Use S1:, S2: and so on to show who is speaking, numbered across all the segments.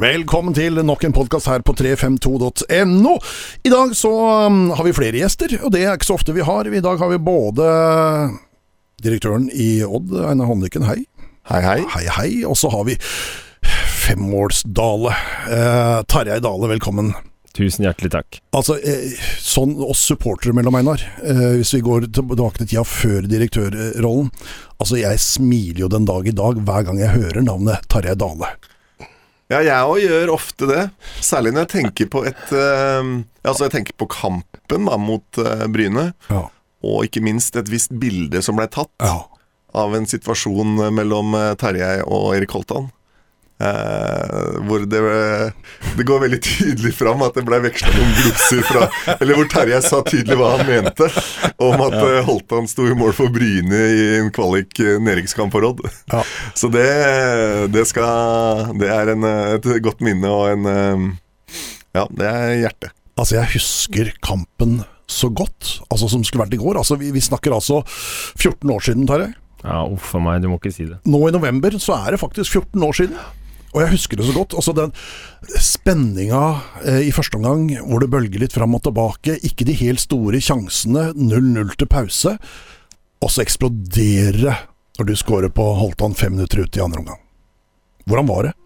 S1: Velkommen til nok en podkast her på 352.no. I dag så um, har vi flere gjester, og det er ikke så ofte vi har. I dag har vi både direktøren i Odd, Einar Håndlykken, hei.
S2: Hei, hei.
S1: Hei, hei. Og så har vi Femårsdale. Eh, Tarjei Dale, velkommen.
S3: Tusen hjertelig takk.
S1: Altså, eh, sånn oss supportere mellom, Einar. Eh, hvis vi går tilbake til tida før direktørrollen. Altså, jeg smiler jo den dag i dag hver gang jeg hører navnet Tarjei Dale.
S2: Ja, jeg òg gjør ofte det. Særlig når jeg tenker på et uh, Altså, jeg tenker på kampen da, mot uh, Bryne.
S1: Ja.
S2: Og ikke minst et visst bilde som ble tatt
S1: Ja.
S2: av en situasjon mellom Terjei Tarjei og Erik Holtan. Eh, hvor det, det går veldig tydelig fram at det ble veksla noen gloser fra Eller hvor Terje sa tydelig hva han mente om at ja. Holtan sto i mål for Bryne i en kvalik næringskamp for Odd.
S1: Ja.
S2: Så det, det skal Det er en, eh, et godt minne og en eh, Ja, det er hjertet.
S1: Altså, jeg husker kampen så godt, altså som skulle vært i går. Altså, vi, vi snakker altså 14 år siden, Terje.
S3: Ja, uff a meg, du må ikke si det.
S1: Nå i november så er det faktisk 14 år siden. Og jeg husker det så godt. Altså den spenninga eh, i første omgang, hvor det bølger litt fram og tilbake. Ikke de helt store sjansene. 0-0 til pause. Og så eksploderer det når du scorer på Holtan fem minutter ut i andre omgang. Hvordan var det?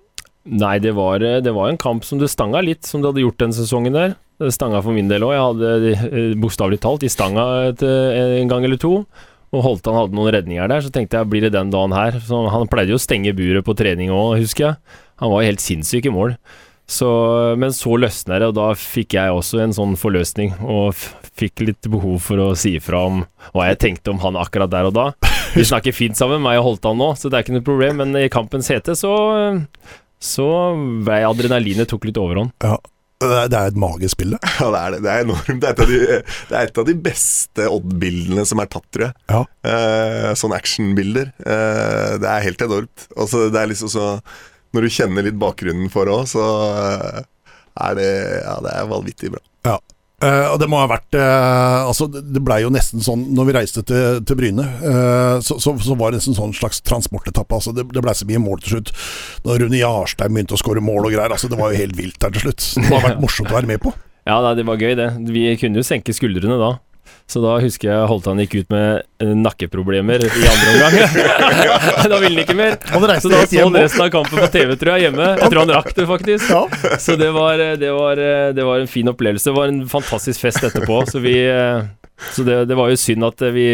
S3: Nei, det var, eh, det var en kamp som det stanga litt, som det hadde gjort den sesongen der. Det stanga for min del òg. Jeg hadde eh, bokstavelig talt i stanga et, eh, en gang eller to. Og Holtan hadde noen redninger der, så tenkte jeg blir det den dagen her. Så han pleide jo å stenge buret på trening òg, husker jeg. Han var jo helt sinnssyk i mål. Så, men så løsner det, og da fikk jeg også en sånn forløsning, og fikk litt behov for å si ifra om hva jeg tenkte om han akkurat der og da. Vi snakker fint sammen, meg og Holtan nå, så det er ikke noe problem, men i kampens hete så så ble adrenalinet tok litt overhånd.
S1: Ja, det er, et magisk bilde.
S2: Ja, det er det. Det er enormt. Det er et av de, det et av de beste Odd-bildene som er tatt, tror jeg.
S1: Ja.
S2: Eh, sånne actionbilder. Eh, det er helt enormt. så det er liksom så Når du kjenner litt bakgrunnen for det òg, så eh, er det Ja, det er vanvittig bra.
S1: Ja. Eh, og det må ha vært uh, Altså, det blei jo nesten sånn Når vi reiste til, til Bryne, uh, så, så, så var det nesten sånn slags transportetappe. Altså, det, det blei så mye mål til slutt. Når Rune Jarstein begynte å skåre mål og greier. Altså, det var jo helt vilt der til slutt. Det må ha vært morsomt å være med på.
S3: Ja, det var gøy, det. Vi kunne jo senke skuldrene da. Så da husker jeg Holtan gikk ut med eh, nakkeproblemer i andre omgang. da ville han ikke mer. Så da så han resten av kampen på TV, tror jeg, hjemme. Jeg tror han rakk det, faktisk.
S1: Ja.
S3: Så det var, det, var, det var en fin opplevelse. Det var en fantastisk fest etterpå. Så, vi, så det, det var jo synd at vi,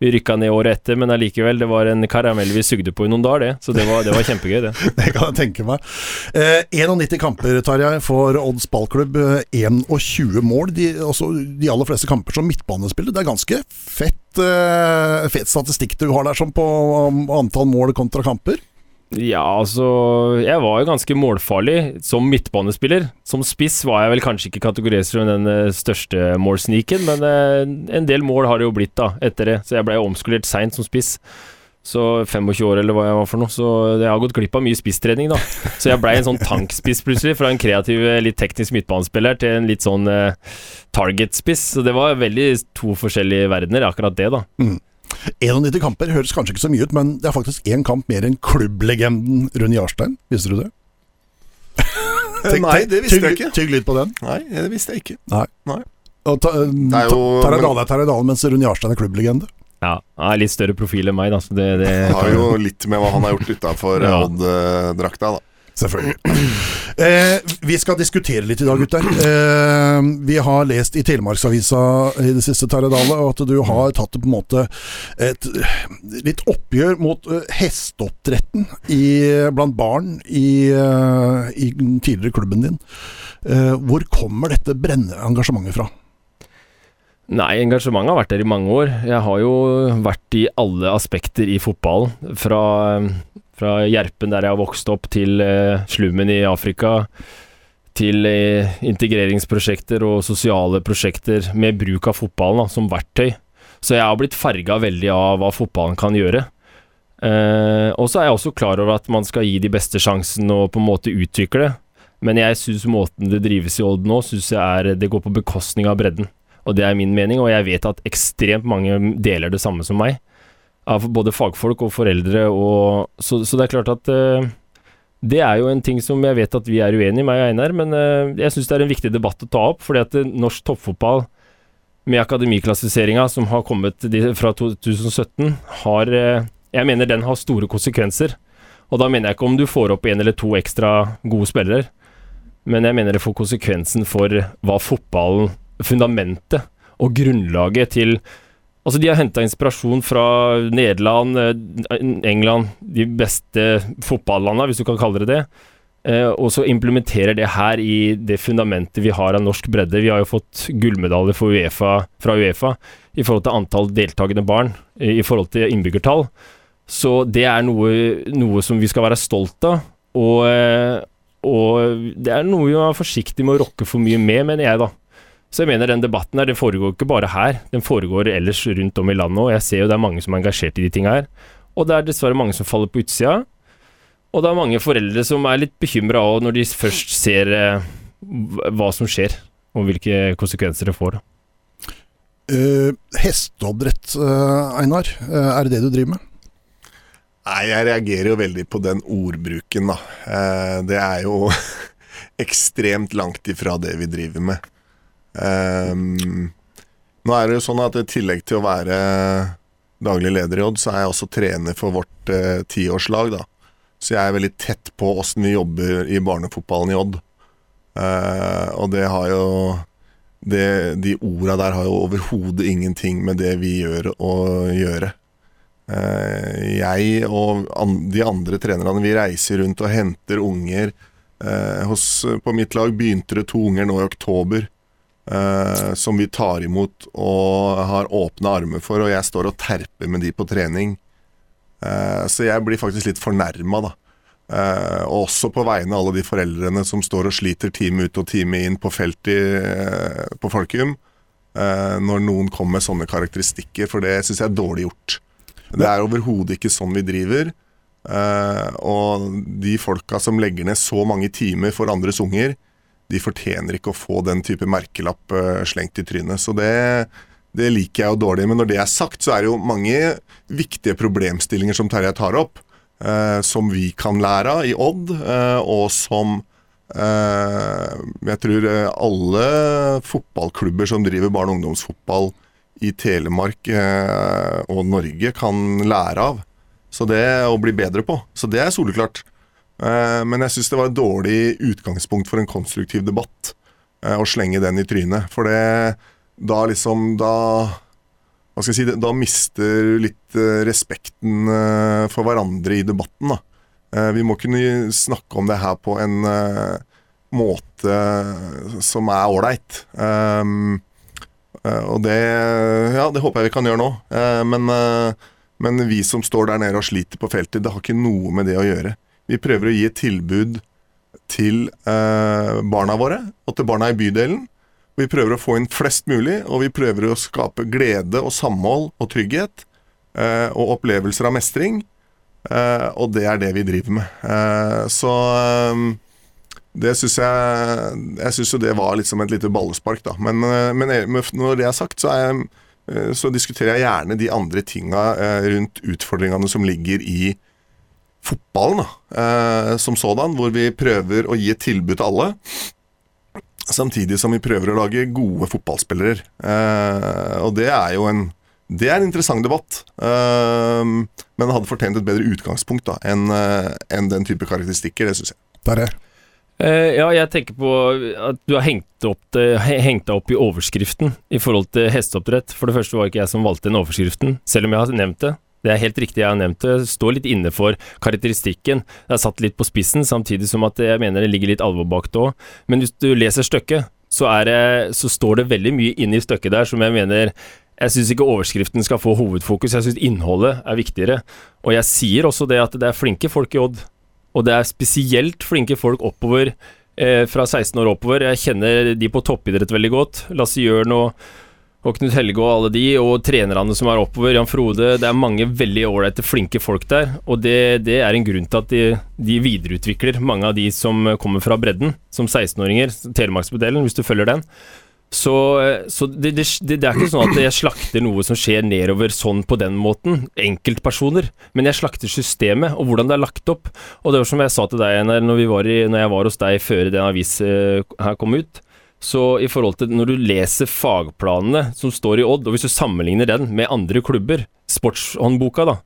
S3: vi rykka ned året etter, men allikevel, det var en karamell vi sugde på i noen dager, det. Så det var, det var kjempegøy, det.
S1: Det kan jeg tenke meg. Eh, 91 kamper, Tarjei, for Odds ballklubb. Eh, 21 mål. De, også, de aller fleste kamper som midtbanespiller. Det er ganske fett, eh, fet statistikk du har der, sånn på antall mål kontra kamper.
S3: Ja, altså Jeg var jo ganske målfarlig som midtbanespiller. Som spiss var jeg vel kanskje ikke kategorisert som den eh, største målsniken, men eh, en del mål har det jo blitt da etter det. Så jeg ble jo omskolert seint som spiss. Så 25 år eller hva jeg var for noe. Så jeg har gått glipp av mye spisstrening, da. Så jeg blei en sånn tankspiss plutselig, fra en kreativ, eh, litt teknisk midtbanespiller til en litt sånn eh, target-spiss. Så det var veldig to forskjellige verdener, akkurat det, da.
S1: 91 kamper høres kanskje ikke så mye ut, men det er faktisk én kamp mer enn klubblegenden Rune Jarstein. Visste du det? Tenk-
S2: Nei, det visste
S1: tygg-
S2: jeg ikke.
S1: Tygg litt på den.
S2: Nei, det visste jeg ikke.
S1: Nei Og ta,
S2: er men-
S1: Dahle er Terje Dahle, mens Rune Jarstein er klubblegende.
S3: Ja, han er litt større profil enn meg, da. Så det, det
S2: Det har jo litt med hva han har gjort utafor
S3: Ja.
S2: Odd-drakta, da.
S1: Selvfølgelig. Eh, vi skal diskutere litt i dag, gutter. Eh, vi har lest i Telemarksavisa i det siste, Terje Dale, at du har tatt på en måte et litt oppgjør mot eh, hesteoppdretten i, blant barn i, eh, i den tidligere klubben din. Eh, hvor kommer dette brennende engasjementet fra?
S3: Nei, engasjementet har vært der i mange år. Jeg har jo vært i alle aspekter i fotballen. Fra, fra Gjerpen, der jeg har vokst opp, til eh, slummen i Afrika. Til eh, integreringsprosjekter og sosiale prosjekter med bruk av fotballen da, som verktøy. Så jeg har blitt farga veldig av hva fotballen kan gjøre. Eh, og så er jeg også klar over at man skal gi de beste sjansen og på en måte utvikle det. Men jeg syns måten det drives i Odd nå, synes jeg er, det går på bekostning av bredden. Og det er min mening, og jeg vet at ekstremt mange deler det samme som meg. Av både fagfolk og foreldre, og Så, så det er klart at eh, Det er jo en ting som jeg vet at vi er uenige i, meg og Einar, men eh, jeg syns det er en viktig debatt å ta opp. fordi at eh, norsk toppfotball med akademiklassifiseringa som har kommet fra 2017, har Jeg mener den har store konsekvenser. Og da mener jeg ikke om du får opp en eller to ekstra gode spillere, men jeg mener det får konsekvensen for hva fotballen Fundamentet og grunnlaget til Altså, de har henta inspirasjon fra Nederland, England, de beste fotballandene, hvis du kan kalle det det. Eh, og så implementerer det her i det fundamentet vi har av norsk bredde. Vi har jo fått gullmedalje fra Uefa i forhold til antall deltakende barn, i forhold til innbyggertall. Så det er noe, noe som vi skal være stolt av. Og, eh, og det er noe vi må være forsiktig med å rokke for mye med, mener jeg, da. Så jeg mener den debatten her, den foregår ikke bare her, den foregår ellers rundt om i landet òg. Jeg ser jo det er mange som er engasjert i de tinga her. Og det er dessverre mange som faller på utsida. Og det er mange foreldre som er litt bekymra òg, når de først ser eh, hva som skjer, og hvilke konsekvenser det får.
S1: Uh, hesteoppdrett, uh, Einar. Uh, er det det du driver med?
S2: Nei, jeg reagerer jo veldig på den ordbruken, da. Uh, det er jo ekstremt langt ifra det vi driver med. Um, nå er det jo sånn at i tillegg til å være daglig leder i Odd, så er jeg også trener for vårt uh, tiårslag, da. Så jeg er veldig tett på åssen vi jobber i barnefotballen i Odd. Uh, og det har jo det, De orda der har jo overhodet ingenting med det vi gjør å gjøre. Uh, jeg og an, de andre trenerne, vi reiser rundt og henter unger. Uh, hos, på mitt lag begynte det to unger nå i oktober. Uh, som vi tar imot og har åpne armer for, og jeg står og terper med de på trening. Uh, så jeg blir faktisk litt fornærma, da. Uh, også på vegne av alle de foreldrene som står og sliter time ut og time inn på feltet på Folkum, når noen kommer med sånne karakteristikker, for det syns jeg er dårlig gjort. Det er overhodet ikke sånn vi driver. og de folka som legger ned så mange timer for andres unger, de fortjener ikke å få den type merkelapp uh, slengt i trynet. Så det, det, liker jeg jo dårlig. Men når det er sagt, så er det jo mange viktige problemstillinger som Terje tar opp, eh, som vi kan lære av i Odd, eh, og som jeg tror alle fotballklubber som driver barne- og ungdomsfotball i Telemark og Norge kan lære av. Så det å bli bedre på. Så det er soleklart. Eh, men jeg syns det var et dårlig utgangspunkt for en konstruktiv debatt eh, å slenge den i trynet. For det da liksom Da hva skal jeg si, da mister litt eh, respekten for hverandre i debatten. da. Vi må kunne snakke om det her på en måte som er ålreit. Og det Ja, det håper jeg vi kan gjøre nå. Men, men vi som står der nede og sliter på feltet, det har ikke noe med det å gjøre. Vi prøver å gi et tilbud til eh, barna våre og til barna i bydelen. Vi prøver å få inn flest mulig, og vi prøver å skape glede og samhold og trygghet. Eh, og opplevelser av mestring. Eh, og det er det vi driver med. Eh, så eh, det syns jeg Jeg syns jo det var liksom et lite ballespark, da. Men, eh, men når det er sagt, så, er så diskuterer jeg gjerne de andre tinga rundt utfordringene som ligger i fotballen da, eh, som sådan, hvor vi prøver å gi et tilbud til alle. Samtidig som vi prøver å lage gode fotballspillere. Eh, og det er jo en det er en interessant debatt, uh, men det hadde fortjent et bedre utgangspunkt da, enn en den type karakteristikker. Det syns jeg.
S1: Der er.
S3: Uh, ja, jeg tenker på at du har hengt opp, det, hengt deg opp i overskriften i forhold til hesteoppdrett. For det første var ikke jeg som valgte den overskriften, selv om jeg har nevnt det. Det er helt riktig jeg har nevnt det. Står litt inne for karakteristikken. Det er satt litt på spissen, samtidig som at jeg mener det ligger litt alvor bak det òg. Men hvis du leser stykket, så, det, så står det veldig mye inne i stykket der som jeg mener jeg syns ikke overskriften skal få hovedfokus, jeg syns innholdet er viktigere. Og jeg sier også det at det er flinke folk i Odd, og det er spesielt flinke folk oppover, eh, fra 16 år oppover. Jeg kjenner de på toppidrett veldig godt. Lasse Jørn og og Knut Helge og alle de, og trenerne som er oppover, Jan Frode. Det er mange veldig ålreite, flinke folk der. Og det, det, er en grunn til at de, de, videreutvikler mange av de som kommer fra bredden, som 16-åringer, Telemarksmodellen, hvis du følger den. Så, så det, det, det, er ikke sånn at jeg slakter noe som skjer nedover sånn på den måten, enkeltpersoner, men jeg slakter systemet og hvordan det er lagt opp. Og det var som jeg sa til deg når, når jeg var hos deg før den avisen uh, her kom ut. Så i forhold til når du leser fagplanene som står i Odd, og hvis du sammenligner den med andre klubber, sportshåndboka, da,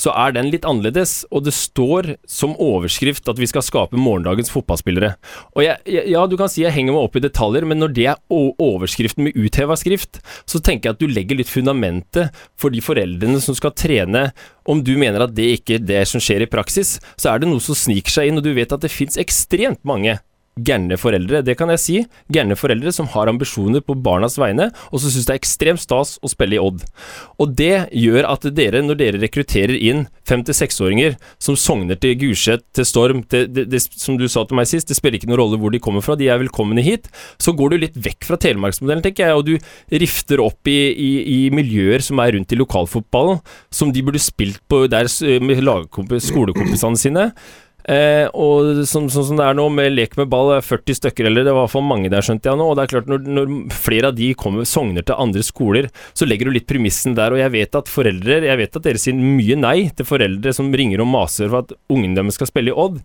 S3: så er den litt annerledes, og det står som overskrift at vi skal skape morgendagens fotballspillere. Og jeg, ja, du kan si jeg henger meg opp i detaljer, men når det er overskriften med utheva skrift, så tenker jeg at du legger litt fundamentet for de foreldrene som skal trene. Om du mener at det ikke er det som skjer i praksis, så er det noe som sniker seg inn, og du vet at det fins ekstremt mange gærne foreldre, det kan jeg si. Gærne foreldre som har ambisjoner på barnas vegne, og som syns det er ekstremt stas å spille i Odd. Og det gjør at dere, når dere rekrutterer inn fem- til seksåringer som sogner til Gulset, til Storm, til, det, det, som du sa til meg sist, det spiller ikke noen rolle hvor de kommer fra, de er velkomne hit, så går du litt vekk fra telemarksmodellen, tenker jeg, og du rifter opp i, i, i miljøer som er rundt i lokalfotballen, som de burde spilt på der med skolekompisene sine. Eh, og sånn som, som det er nå, med lek med ball, 40 stykker, eller det var fall mange der, skjønte jeg nå. Og det er klart, når, når flere av de kommer, sogner til andre skoler, så legger du litt premissen der. Og jeg vet at foreldre, jeg vet at dere sier mye nei til foreldre som ringer og maser for at ungene deres skal spille i Odd.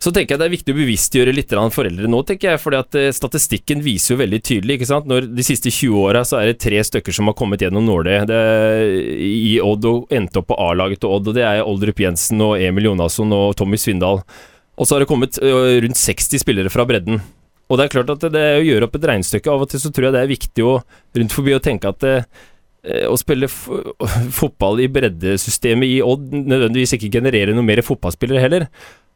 S3: Så tenker jeg det er viktig å bevisstgjøre litt foreldre nå, tenker jeg. fordi at eh, statistikken viser jo veldig tydelig. ikke sant? Når De siste 20 åra så er det tre stykker som har kommet gjennom nåløyet i Odd og endte opp på A-laget til Odd. og Det er Oldrup Jensen og Emil Jonasson og Tommy Svindal. Og så har det kommet rundt 60 spillere fra bredden. Og det er klart at det å gjøre opp et regnestykke Av og til så tror jeg det er viktig å rundt forbi å tenke at det, å spille fotball i breddesystemet i Odd nødvendigvis ikke genererer noe mer fotballspillere heller.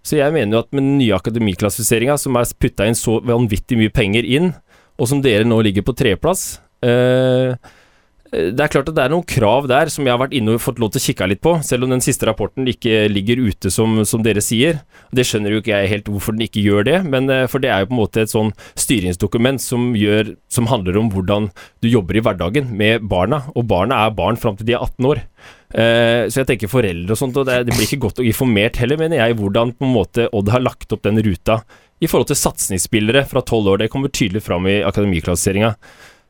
S3: Så jeg mener jo at med den nye akademiklassifiseringa, som er putta inn så vanvittig mye penger inn, og som dere nå ligger på treplass eh, det er klart at det er noen krav der som jeg har vært inne og fått lov til å kikke litt på, selv om den siste rapporten ikke ligger ute som, som dere sier. Det skjønner jo ikke jeg helt hvorfor den ikke gjør det, men eh, for det er jo på en måte et sånn styringsdokument som, gjør, som handler om hvordan du jobber i hverdagen med barna, og barna er barn fram til de er 18 år. Uh, så jeg tenker foreldre og sånt, og det, det, blir ikke godt informert heller, mener jeg, hvordan på en måte Odd har lagt opp den ruta i forhold til satsingsspillere fra tolv år. Det kommer tydelig fram i akademiklassifiseringa.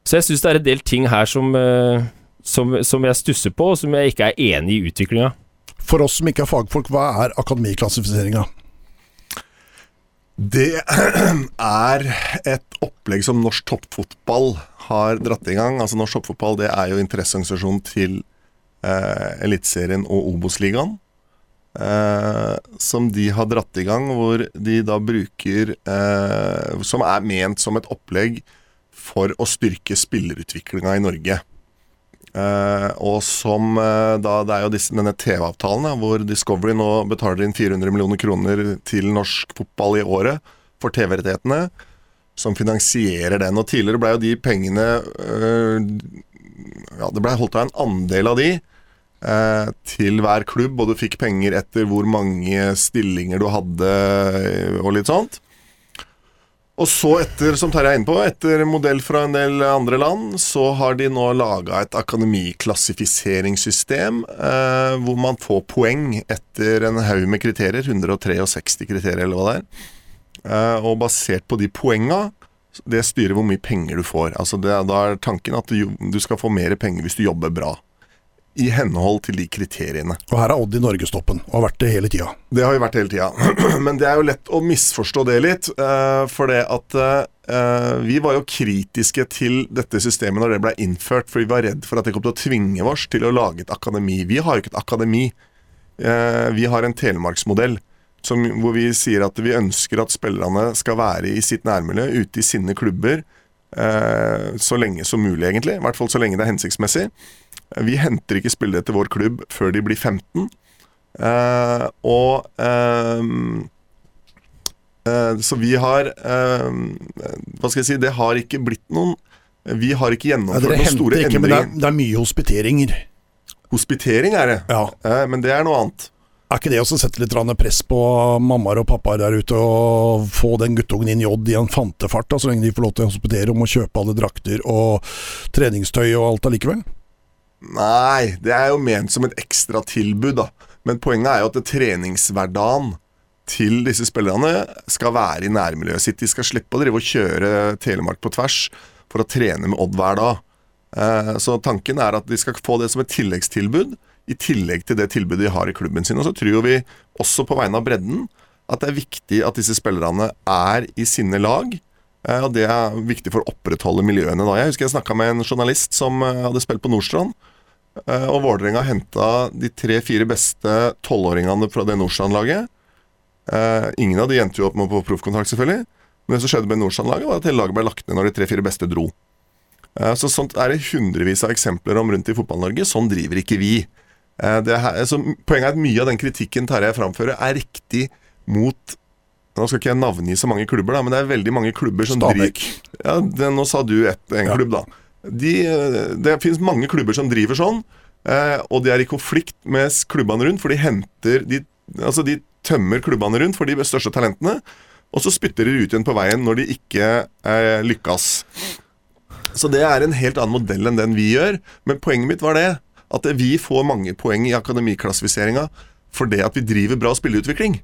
S3: Så jeg syns det er en del ting her som, uh, som, som, jeg stusser på, og som jeg ikke er enig i utviklinga.
S1: For oss som ikke er fagfolk, hva er akademiklassifiseringa?
S2: Det er et opplegg som norsk toppfotball har dratt i gang. Altså Norsk toppfotball det er jo interesseorganisasjonen til eh, Eliteserien og Obos-ligaen. Eh, som de har dratt i gang, hvor de da bruker eh, Som er ment som et opplegg for å styrke spillerutviklinga i Norge. Uh, og som uh, da Det er jo disse, denne TV-avtalen hvor Discovery nå betaler inn 400 millioner kroner til norsk fotball i året for TV-rettighetene, som finansierer den. Og tidligere ble jo de pengene uh, Ja, det blei holdt av en andel av de til hver klubb, og du fikk penger etter hvor mange stillinger du hadde og litt sånt. Og så, etter, som Terje er inne på, etter modell fra en del andre land, så har de nå laga et akademiklassifiseringssystem eh, hvor man får poeng etter en haug med kriterier, 163 kriterier eller hva det er. Eh, og basert på de poenga, det styrer hvor mye penger du får. Altså det, Da er tanken at du, du skal få mer penger hvis du jobber bra i henhold til de kriteriene.
S1: Og her er Odd i norgestoppen, og har vært det hele tida.
S2: Det har vi vært hele tida. Men det er jo lett å misforstå det litt. Uh, for det at uh, vi var jo kritiske til dette systemet når det ble innført, for vi var redd for at det kom til å tvinge oss til å lage et akademi. Vi har jo ikke et akademi. Uh, vi har en telemarksmodell. Som, hvor vi sier at vi ønsker at spillerne skal være i sitt nærmiljø, ute i sine klubber, så lenge som mulig, egentlig. I hvert fall så lenge det er hensiktsmessig. Vi henter ikke spillere til vår klubb før de blir 15. Uh, og uh, Så vi har Hva skal jeg si Det har ikke blitt noen Vi har ikke gjennomført ja, noen store ikke, endringer.
S1: Det er, det er, mye hospiteringer.
S2: Hospitering er det,
S1: ja.
S2: men det er noe annet.
S1: Er ikke det å sette litt press på mammaer og pappaer der ute og få den guttungen inn i Odd i en fantefart, da, så lenge de får lov til å hospitere om å kjøpe alle drakter og treningstøy og alt allikevel?
S2: Nei, det er jo ment som et ekstratilbud, da. Men poenget er jo at treningshverdagen til disse spillerne skal være i nærmiljøet sitt. De skal slippe å drive og kjøre Telemark på tvers. for å trene med Odd hver dag. Eh, så tanken er at de skal få det som et tilleggstilbud, i tillegg til det tilbudet de har i klubben sin. Og så tror vi også på vegne av bredden at det er viktig at disse spillerne er i sine lag. Eh, og det er viktig for å opprettholde miljøene. da. Jeg husker jeg snakka med en journalist som eh, hadde spilt på Nordstrand. Eh, og Vålerenga henta de tre-fire beste tolvåringene fra det Nordstrand-laget. Ingen av de endte jo opp med på proffkontrakt, selvfølgelig. Men det som skjedde med Nordstrand-laget, var at hele laget ble lagt ned når de tre-fire beste dro. Så Sånt er det hundrevis av eksempler om rundt i Fotball-Norge. Sånn driver ikke vi. Her, poenget er at mye av den kritikken Tarjei framfører, er riktig mot nå skal ikke jeg navngi så mange klubber, da, men det er veldig mange klubber som
S1: Stabæk.
S2: driver ja, det, Nå sa du et, en ja. klubb, da. De, det finnes mange klubber som driver sånn, eh, og de er i konflikt med klubbene rundt, for de henter de, altså de tømmer klubbene rundt for de største talentene, og så spytter de ut igjen på veien når de ikke eh, lykkes. Så det er en helt annen modell enn den vi gjør. Men poenget mitt var det at vi får mange poeng i akademiklassifiseringa det at vi driver bra spilleutvikling.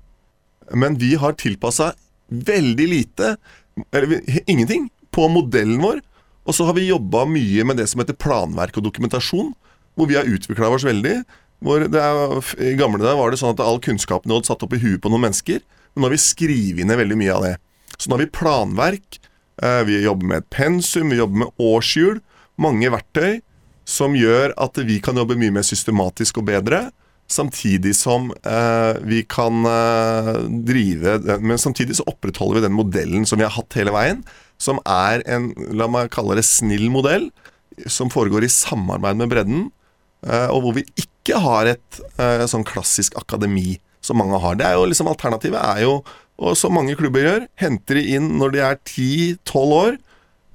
S2: Men vi har tilpassa veldig lite, eller ingenting, på modellen vår. Og så har vi jobba mye med det som heter planverk og dokumentasjon, hvor vi har utvikla oss veldig. Er, I gamle dager var det sånn at all kunnskapen hadde satt opp i huet på noen mennesker. Men nå har vi skrevet ned veldig mye av det. Så nå har vi planverk, eh, vi jobber med et pensum, vi jobber med årshjul. Mange verktøy som gjør at vi kan jobbe mye mer systematisk og bedre. Samtidig som eh, vi kan eh, drive Men samtidig så opprettholder vi den modellen som vi har hatt hele veien. Som er en, la meg kalle det, snill modell. Som foregår i samarbeid med bredden. Eh, og hvor vi ikke har et eh, sånn klassisk akademi som mange har. Det er jo liksom Alternativet er jo, og som mange klubber gjør, henter de inn når de er 10-12 år.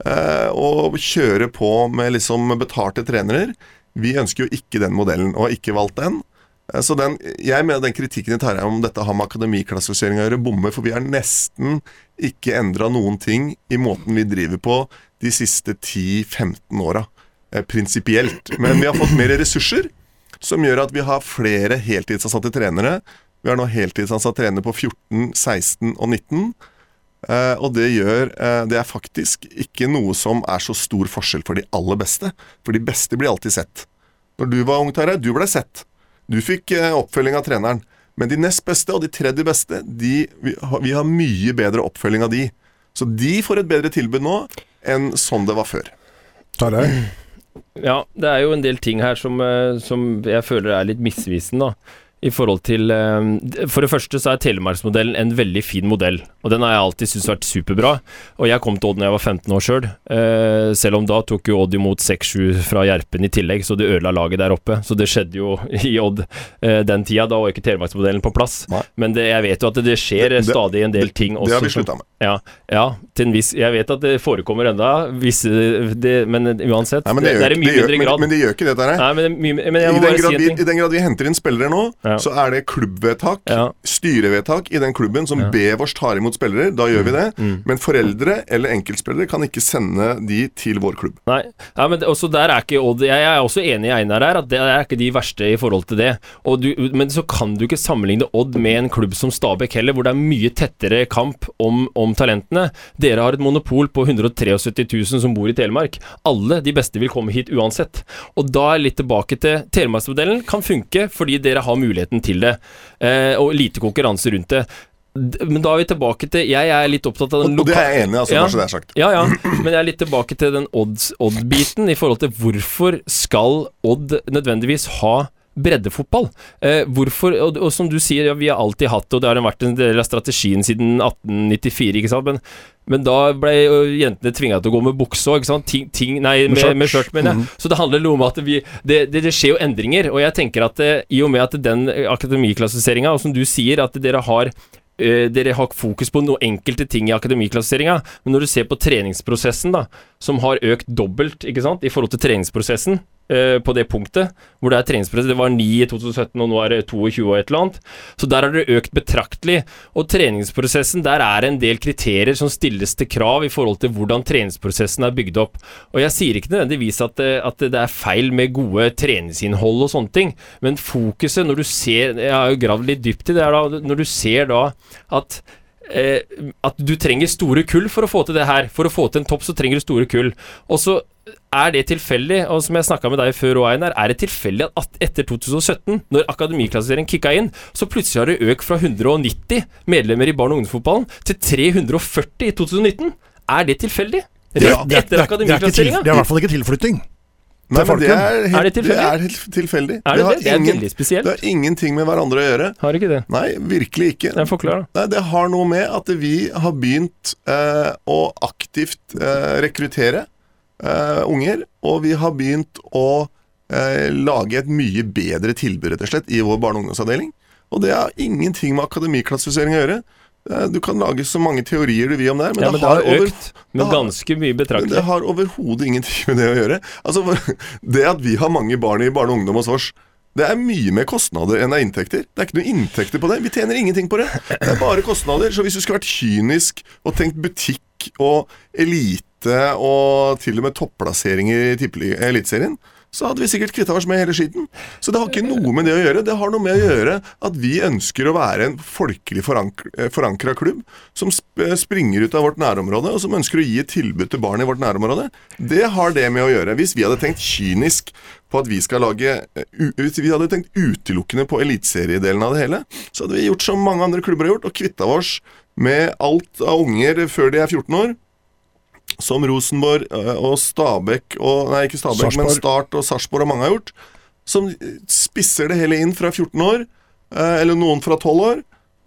S2: Eh, og kjører på med liksom betalte trenere. Vi ønsker jo ikke den modellen, og har ikke valgt den. Eh, så den, jeg mener den kritikken jeg tar om dette har med akademiklassifisering å gjøre, bommer. For vi har nesten ikke endra noen ting i måten vi driver på de siste 10-15 åra. Eh, prinsipielt. Men vi har fått mer ressurser, som gjør at vi har flere heltidsansatte trenere. Vi har nå heltidsansatt trenere på 14, 16 og 19. Eh, og det gjør uh, Det er faktisk ikke noe som er så stor forskjell for de aller beste. For de beste blir alltid sett. Når du var ung, Tarjei, du ble sett. Du fikk uh, oppfølging av treneren. Men de nest beste og de tredje beste, de, vi, har, vi, har, mye bedre oppfølging av de. Så de får et bedre tilbud nå enn sånn det var før.
S1: Tarjei?
S3: Ja, det er jo en del ting her som, som jeg føler er litt misvisende, da i forhold til eh, For det første så er Telemarksmodellen en veldig fin modell, og den har jeg alltid syntes vært superbra. Og jeg kom til Odd da jeg var 15 år sjøl, selv. selv om da tok jo Odd imot 6-7 fra Gjerpen i tillegg, så det ødela laget der oppe. Så det skjedde jo i Odd eh, den tida. Da var ikke Telemarksmodellen på plass. Nei. Men det, jeg vet jo at det skjer det, det, stadig en del ting også.
S2: Det har vi slutta med.
S3: Ja, ja, til en viss Jeg vet at det forekommer enda, visse, men uansett
S2: Nei, men det, gjør, det, er i mye mindre grad. Men, men, det gjør ikke det, der.
S3: Nei, men, I,
S2: den grad vi, I den grad vi henter inn spillere nå, ja. Så er det klubbvedtak, ja. styrevedtak i den klubben som ja. Bevers tar imot spillere. Da gjør vi det. Mm. mm. Men foreldre eller enkeltspillere kan ikke sende de til vår klubb.
S3: Nei, ja, men også der er ikke Odd Jeg er også enig i Einar her, at det er ikke de verste i forhold til det. Du, men så kan du ikke sammenligne Odd med en klubb som Stabæk heller, hvor det er mye tettere kamp om, om talentene. Dere har et monopol på 173 000 som bor i Telemark. Alle de beste vil komme hit uansett. Og da er litt tilbake til Telemarksmodellen. Kan funke fordi dere har muligheten til det eh, og lite konkurranse rundt det. Men da er vi tilbake til Jeg er litt opptatt av den
S2: Og det er jeg enig i, altså, ja, det er sagt.
S3: Ja, ja. Men jeg er litt tilbake til den Odd-biten i forhold til hvorfor skal Odd nødvendigvis ha breddefotball. Eh, hvorfor, og, og, som du sier, ja, vi har alltid hatt det, og det har vært en del av strategien siden 1894, ikke sant. Men, men da ble jentene tvinga til å gå med bukse òg, Ting, ting, nei, med skjørt, mener jeg. Mm. Så det handler om at vi det, det, det, skjer jo endringer. Og jeg tenker at eh, i og med at den akademiklassifiseringa, og som du sier, at dere har Uh, dere har fokus på noen enkelte ting i akademiklassifiseringa, men når du ser på treningsprosessen, da, som har økt dobbelt ikke sant, i forhold til treningsprosessen, Eh, på det punktet, hvor det er treningspress. Det var 9 i 2017, og nå er det 22 og et eller annet. Så der har det økt betraktelig. Og treningsprosessen, der er en del kriterier som stilles til krav i forhold til hvordan treningsprosessen er bygd opp. Og jeg sier ikke nødvendigvis at det, at det er feil med gode treningsinnhold og sånne ting, men fokuset når du ser Jeg har jo gravd litt dypt i det her, da. Når du ser da at eh, at du trenger store kull for å få til det her. For å få til en topp, så trenger du store kull. Og så er det tilfeldig, og som jeg snakka med deg før òg, Einar, er det tilfeldig at etter 2017, når akademiklassifisering kicka inn, så plutselig har det økt fra 190 medlemmer i barne- og ungdomsfotballen til 340 i 2019? Er det tilfeldig? Rett
S1: Det er- det er- er-
S3: etter
S1: er
S3: akademiklassiferinga?
S1: Det er i hvert fall ikke tilflytting.
S2: Nei, men det er, helt,
S3: Er det tilfeldig?
S2: Det er helt tilfeldig.
S3: Er det
S2: det,
S3: det? Det er veldig spesielt.
S2: Det har ingenting med hverandre å gjøre.
S3: Har ikke det?
S2: Nei, virkelig ikke.
S3: Jeg forklarer, da.
S2: Nei, Det har noe med at vi har begynt eh, å aktivt eh, rekruttere eh, unger, og vi har begynt å uh, lage et mye bedre tilbud, rett og slett, i vår barne- og ungdomsavdeling. Og det har ingenting med akademiklassifisering å gjøre. Eh, Du kan lage så mange teorier du vil om det, her, men,
S3: Ja,
S2: det,
S3: men det
S2: har
S3: har
S2: over,
S3: økt med
S2: det har-
S3: ganske mye
S2: men det har overhodet ingenting med det å gjøre. Altså, Det at vi har mange barn i barne og ungdom hos oss, det er mye mer kostnader enn det er inntekter. Det er ikke noe inntekter på det. Vi tjener ingenting på det. Det er bare kostnader. Så hvis du skulle vært kynisk og tenkt butikk og elite og til og med topplasseringer i tippeli- Eliteserien, så hadde vi sikkert kvitta oss med hele skitten. Så det har ikke noe med det å gjøre. Det har noe med å gjøre at vi ønsker å være en folkelig forank forankra klubb som sp springer ut av vårt nærområde, og som ønsker å gi et tilbud til barn i vårt nærområde. Det har det med å gjøre. Hvis vi hadde tenkt kynisk på at vi skal lage Hvis vi hadde tenkt utelukkende på eliteseriedelen av det hele, så hadde vi gjort som mange andre klubber har gjort, og kvitta oss med alt av unger før de er 14 år. Som Rosenborg øh, og Stabæk og Nei, ikke Stabæk, men Start og Sarpsborg og mange har gjort. Som spisser det hele inn fra 14 år, eh, eller noen fra 12 år.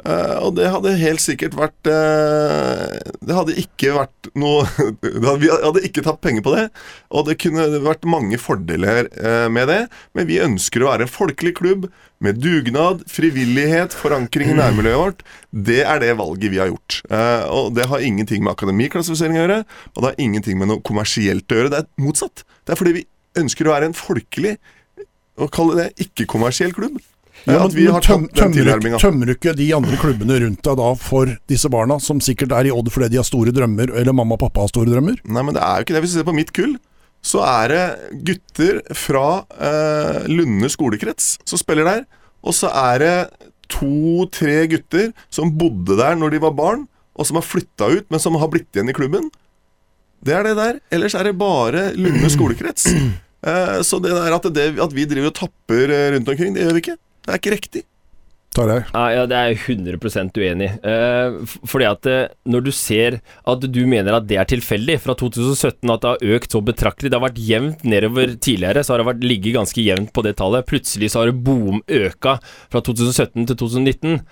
S2: Eh, og det hadde helt sikkert vært eh, Det hadde ikke vært noe Vi hadde ikke tatt penger på det. Og det kunne vært mange fordeler eh, med det. Men vi ønsker å være en folkelig klubb med dugnad, frivillighet, forankring i nærmiljøet vårt. Det er det valget vi har gjort. Eh, og det har ingenting med akademiklassifisering å gjøre. Og det har ingenting med noe kommersielt å gjøre. Det er motsatt. Det er fordi vi ønsker å være en folkelig, og kalle det ikke-kommersiell klubb. Eh,
S1: Ja,
S2: at vi
S1: men
S2: har
S1: tøm, tømmer du ikke de andre klubbene rundt deg da for disse barna, som sikkert er i Odd fordi de har store drømmer, eller mamma og pappa har store drømmer?
S2: Nei, men det er jo ikke det. Hvis du ser på mitt kull, så er det gutter fra eh, Lunde skolekrets som spiller der. Og så er det to-tre gutter som bodde der når de var barn, og som har flytta ut, men som har blitt igjen i klubben. Det er det der. Ellers er det bare Lunde skolekrets. Eh, så det der at, det, at vi driver og tapper eh, rundt omkring, det gjør vi ikke. Det er ikke riktig.
S1: Tarjei.
S3: Ja, ja, det er jeg 100 uenig i. Eh, fordi at eh, når du ser at du mener at det er tilfeldig, fra 2017 at det har økt så betraktelig Det har vært jevnt nedover tidligere, så har det vært ligget ganske jevnt på det tallet. Plutselig så har det boom øka fra 2017 til 2019.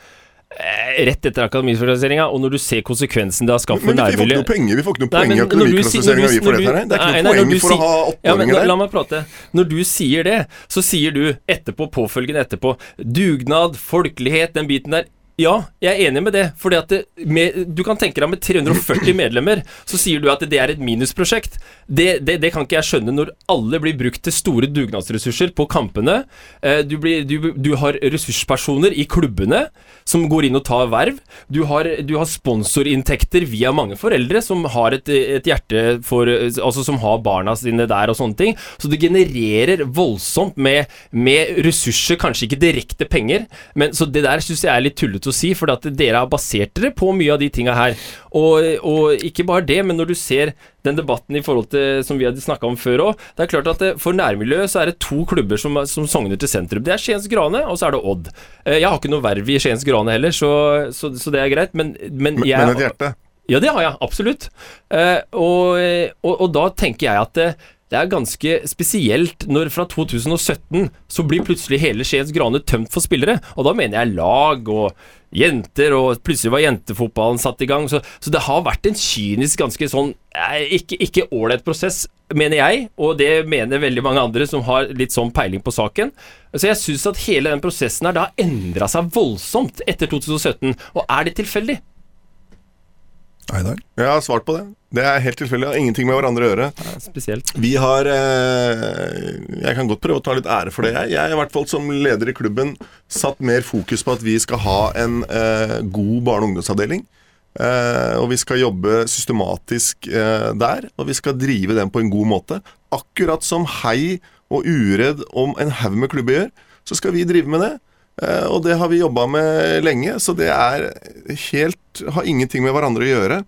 S3: Eh, rett etter akademisfinanseringa, og når du ser konsekvensen det har skapt for nærmiljøet
S2: vi får ikke noe penger, i akademiklassifiseringa vi får dette her. Det er ikke noe poeng
S3: du
S2: for å ha
S3: ja,
S2: åtteåringer
S3: la,
S2: der.
S3: la meg prate. Når du sier det, så sier du etterpå, påfølgende etterpå, dugnad, folkelighet, den biten der. Ja, jeg er enig med det. Fordi at det, med, Du kan tenke deg med 340 medlemmer, så sier du at det er et minusprosjekt. Det, det, det kan ikke jeg skjønne når alle blir brukt til store dugnadsressurser på kampene. Eh, Du, blir, du, du har ressurspersoner i klubbene som går inn og tar verv. Du har, du har sponsorinntekter via mange foreldre som har et, et hjerte for Altså som har barna sine der og sånne ting. Så det genererer voldsomt med, med ressurser, kanskje ikke direkte penger. Men, så det der syns jeg er litt tullete å si, for at dere har basert dere på mye av de tinga her. Og, og ikke bare det, men når du ser den debatten i forhold til som vi hadde snakka om før òg. Det er klart at det, For nærmiljøet så er det to klubber som, som sogner til sentrum. Det er Skiens Grane, og så er det Odd. Eh, Jeg har ikke noe verv i Skiens Grane heller, så, så, så det er greit. Men, men,
S2: Men
S3: jeg,
S2: men et hjerte.
S3: ja, det har jeg, absolutt. Eh, og, og, og da tenker jeg at det, det er ganske spesielt når fra 2017 så blir plutselig hele Skiens Grane tømt for spillere. Og da mener jeg lag og jenter, og plutselig var jentefotballen satt i gang. Så, så det har vært en kynisk, ganske sånn eh, ikke ålreit prosess, mener jeg. Og det mener veldig mange andre som har litt sånn peiling på saken. Så jeg syns at hele den prosessen her da har endra seg voldsomt etter 2017. Og er det tilfeldig?
S1: Einar?
S2: Jeg har svart på det. Det er helt tilfeldig. Har ingenting med hverandre å gjøre.
S3: Ja, spesielt.
S2: Vi har eh, Jeg kan godt prøve å ta litt ære for det. Jeg, jeg i hvert fall som leder i klubben satt mer fokus på at vi skal ha en eh, god barne- og ungdomsavdeling. Eh, og vi skal jobbe systematisk eh, der, og vi skal drive den på en god måte. Akkurat som Hei og Uredd om en haug med klubber gjør, så skal vi drive med det. Eh, og det har vi jobba med lenge, så det er helt Har ingenting med hverandre å gjøre.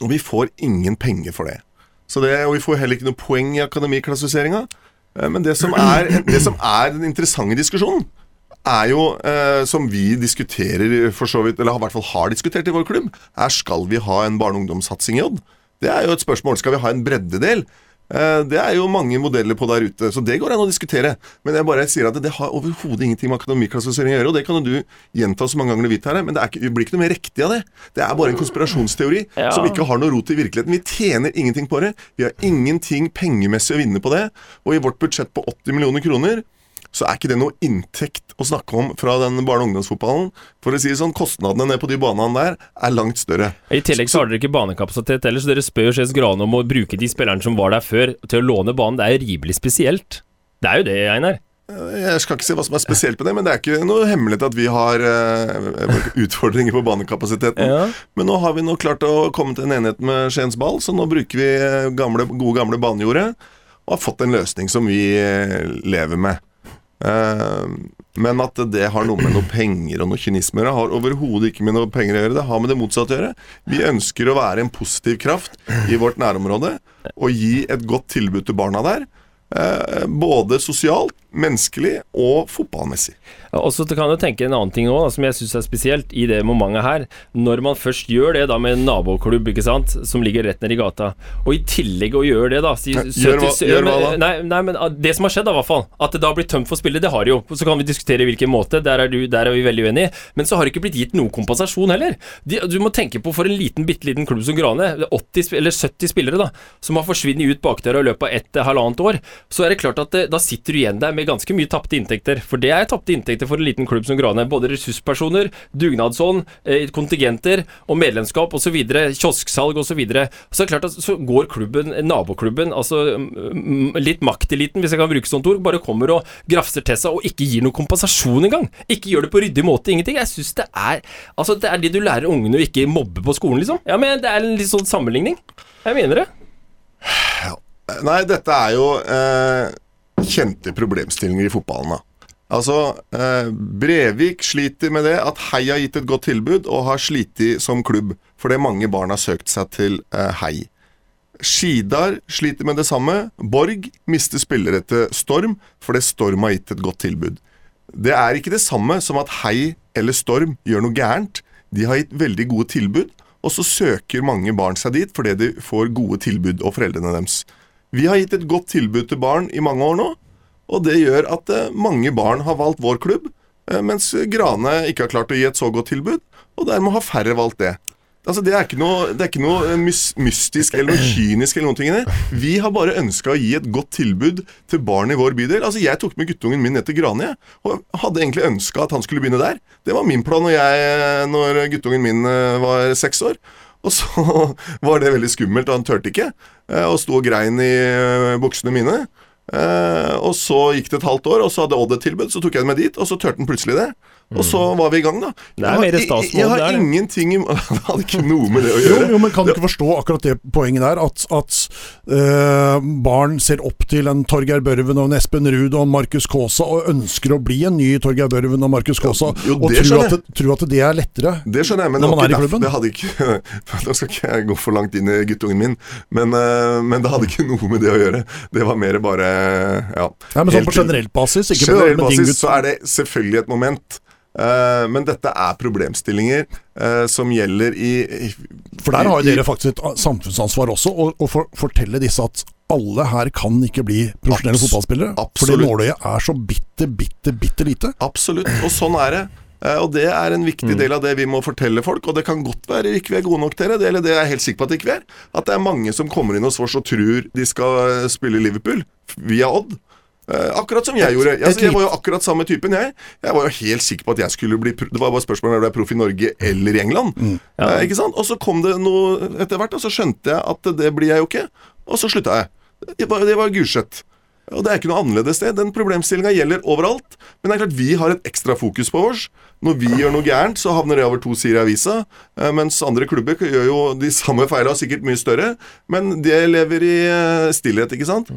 S2: Og vi får ingen penger for det. Så det og vi får heller ikke noe poeng i akademiklassifiseringa. Eh, men det som, er, det som er den interessante diskusjonen, er jo, eh, som vi diskuterer for så vidt, eller i hvert fall har diskutert i vår klubb, er skal vi ha en barne- og ungdomssatsing i Odd? Det er jo et spørsmål. Skal vi ha en breddedel? Eh, det er jo mange modeller på der ute, så det går an å diskutere. Men jeg bare sier at det har overhodet ingenting med akademiklassifisering å gjøre. Og det kan jo du gjenta så mange ganger du vil, her, men det, ikke, det, blir ikke noe mer riktig av det. Det er bare en konspirasjonsteori ja. som ikke har noe rot i virkeligheten. Vi tjener ingenting på det. Vi har ingenting pengemessig å vinne på det. Og i vårt budsjett på 80 millioner kroner så er ikke det noe inntekt å snakke om fra den barne- og ungdomsfotballen. For å si det sånn, Kostnadene ned på de banene der er langt større.
S3: I tillegg så har dere ikke banekapasitet heller, så dere spør Skedsmo Grane om å bruke de spillerne som var der før, til å låne banen. Det er jo rimelig spesielt. Det er jo det, Einar.
S2: Jeg skal ikke si hva som er spesielt med det, men det er ikke noe hemmelighet at vi har uh, utfordringer på banekapasiteten. Ja. Men nå har vi nå klart å komme til en enighet med Skiens Ball, så nå bruker vi gamle, gode, gamle banejordet og har fått en løsning som vi eh, lever med. Eh, men at det har noe med noe penger og noe kynisme å gjøre, har overhodet ikke med noe penger å gjøre. Det har med det motsatte å gjøre. Vi ønsker å være en positiv kraft i vårt nærområde og gi et godt tilbud til barna der. Eh, både sosialt, menneskelig og fotballmessig.
S3: Og så kan du tenke en annen ting òg, som jeg syns er spesielt i det momentet her. Når man først gjør det da med en naboklubb ikke sant, som ligger rett nedi gata, og i tillegg å gjøre det, da si, 70,
S2: gjør, hva, gjør hva da?
S3: Nei, nei, men ah, det som har skjedd, da, i hvert fall. At det da blir tømt for spillet, det har det jo. Så kan vi diskutere hvilken måte, der er, du, der er vi veldig uenige. Men så har det ikke blitt gitt noen kompensasjon heller. De, du må tenke på for en liten, bitte liten klubb som Grane, 80 eller 70 spillere da, som har forsvunnet ut bakdøra i løpet av ett halvannet år, så er det klart at det, da sitter du igjen der med ganske mye tapte inntekter. For det er tapte inntekter for en liten klubb som Grane. Både ressurspersoner, dugnadsånd, eh, kontingenter og medlemskap osv. Kiosksalg osv. Så, videre. så er det klart at så går klubben, naboklubben, altså litt makteliten, hvis jeg kan bruke sånt ord, bare kommer og grafser til seg og ikke gir noe kompensasjon engang. Ikke gjør det på ryddig måte, ingenting. Jeg syns det er Altså, det er det du lærer ungene å ikke mobbe på skolen, liksom. Ja, men det er en litt sånn sammenligning. Jeg mener det.
S2: Nei, dette er jo eh, kjente problemstillinger i fotballen. da. Altså, eh, Brevik sliter med det at Hei har gitt et godt tilbud, og har slitt som klubb fordi mange barn har søkt seg til eh, Hei. Skidar sliter med det samme. Borg mister spillere til Storm fordi Storm har gitt et godt tilbud. Det er ikke det samme som at Hei eller Storm gjør noe gærent. De har gitt veldig gode tilbud, og så søker mange barn seg dit fordi de får gode tilbud og foreldrene deres. Vi har gitt et godt tilbud til barn i mange år nå, og det gjør at eh, mange barn har valgt vår klubb, eh, mens Grane ikke har klart å gi et så godt tilbud, og dermed har færre valgt det. Altså, det, er ikke noe, er ikke noe mystisk eller noe kynisk eller noen ting i det. Vi har bare ønska å gi et godt tilbud til barn i vår bydel. Altså, Jeg tok med guttungen min ned til Grane, og hadde egentlig ønska at han skulle begynne der. Det var min plan når, jeg, når guttungen min eh, var seks år. Og så var det veldig skummelt, og han turte ikke. Eh, og sto og grein i eh, buksene mine. Eh, og så gikk det et halvt år, og så hadde Odd et tilbud. Så tok jeg den med dit, og så turte han plutselig det. Og så var vi i gang, da.
S3: Det er mer
S2: stasmål. Jeg, har ingenting ingenting Det hadde ikke noe med det å gjøre.
S1: Jo, jo men kan du ikke forstå akkurat det poenget der? At, at uh, barn ser opp til en Torgeir Børven og en Espen Ruud og en Markus Kaasa og ønsker å bli en ny Torgeir Børven og Markus Kaasa, og tror at, det, tror at, det er lettere
S2: det skjønner jeg, men når man er i klubben? Det hadde ikke Nå skal ikke jeg gå for langt inn i guttungen min, men, uh, men, det hadde ikke noe med det å gjøre. Det var mer bare ja.
S1: ja men sånn på generell basis?
S2: Ikke generell basis så er det selvfølgelig et moment. Uh, men dette er problemstillinger uh, som gjelder i, i
S1: For der har jo dere faktisk et samfunnsansvar også, å for, fortelle disse at alle her kan ikke bli profesjonelle Abs fotballspillere. Absolutt. Fordi nåløyet er så bitte, bitte, bitte lite.
S2: Absolutt, og sånn er det. Uh, og det er en viktig mm. del av det vi må fortelle folk. Og det kan godt være ikke vi er gode nok til det, eller det er jeg helt sikker på at ikke vi er. At det er mange som kommer inn hos oss og tror de skal spille Liverpool via Odd. Uh, akkurat som jeg gjorde. Altså, jeg var jo akkurat samme typen, jeg. Jeg var jo helt sikker på at jeg skulle bli Det var bare spørsmålet om jeg ble proff i Norge eller i England. Mm. Ja. Uh, ikke sant? Og så kom det noe etter hvert, og så skjønte jeg at det blir jeg jo ikke. Og så slutta jeg. Det var, det var Gulset. Og det er ikke noe annerledes det. Den problemstillinga gjelder overalt. Men det er klart vi har et ekstra fokus på oss. Når vi gjør noe gærent, så havner det over to sider i avisa. Eh, mens andre klubber gjør jo de samme feilene, sikkert mye større. Men det lever i eh, stillhet, ikke sant.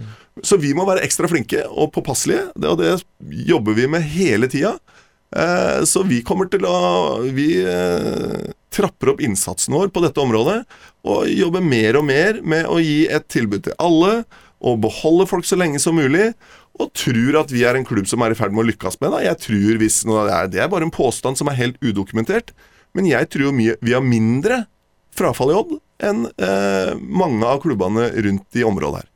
S2: Så vi må være ekstra flinke og påpasselige. Og det jobber vi med hele tida. Eh, så vi kommer til å Vi trapper opp innsatsen vår på dette området og jobber mer og mer med å gi et tilbud til alle og beholde folk så lenge som mulig. Og tror at vi er en klubb som er i ferd med å lykkes med det. Jeg tror hvis noe, det, er, det er bare en påstand som er helt udokumentert. Men jeg tror mye, vi har mindre frafall i Odd enn eh, mange av klubbene rundt i området her.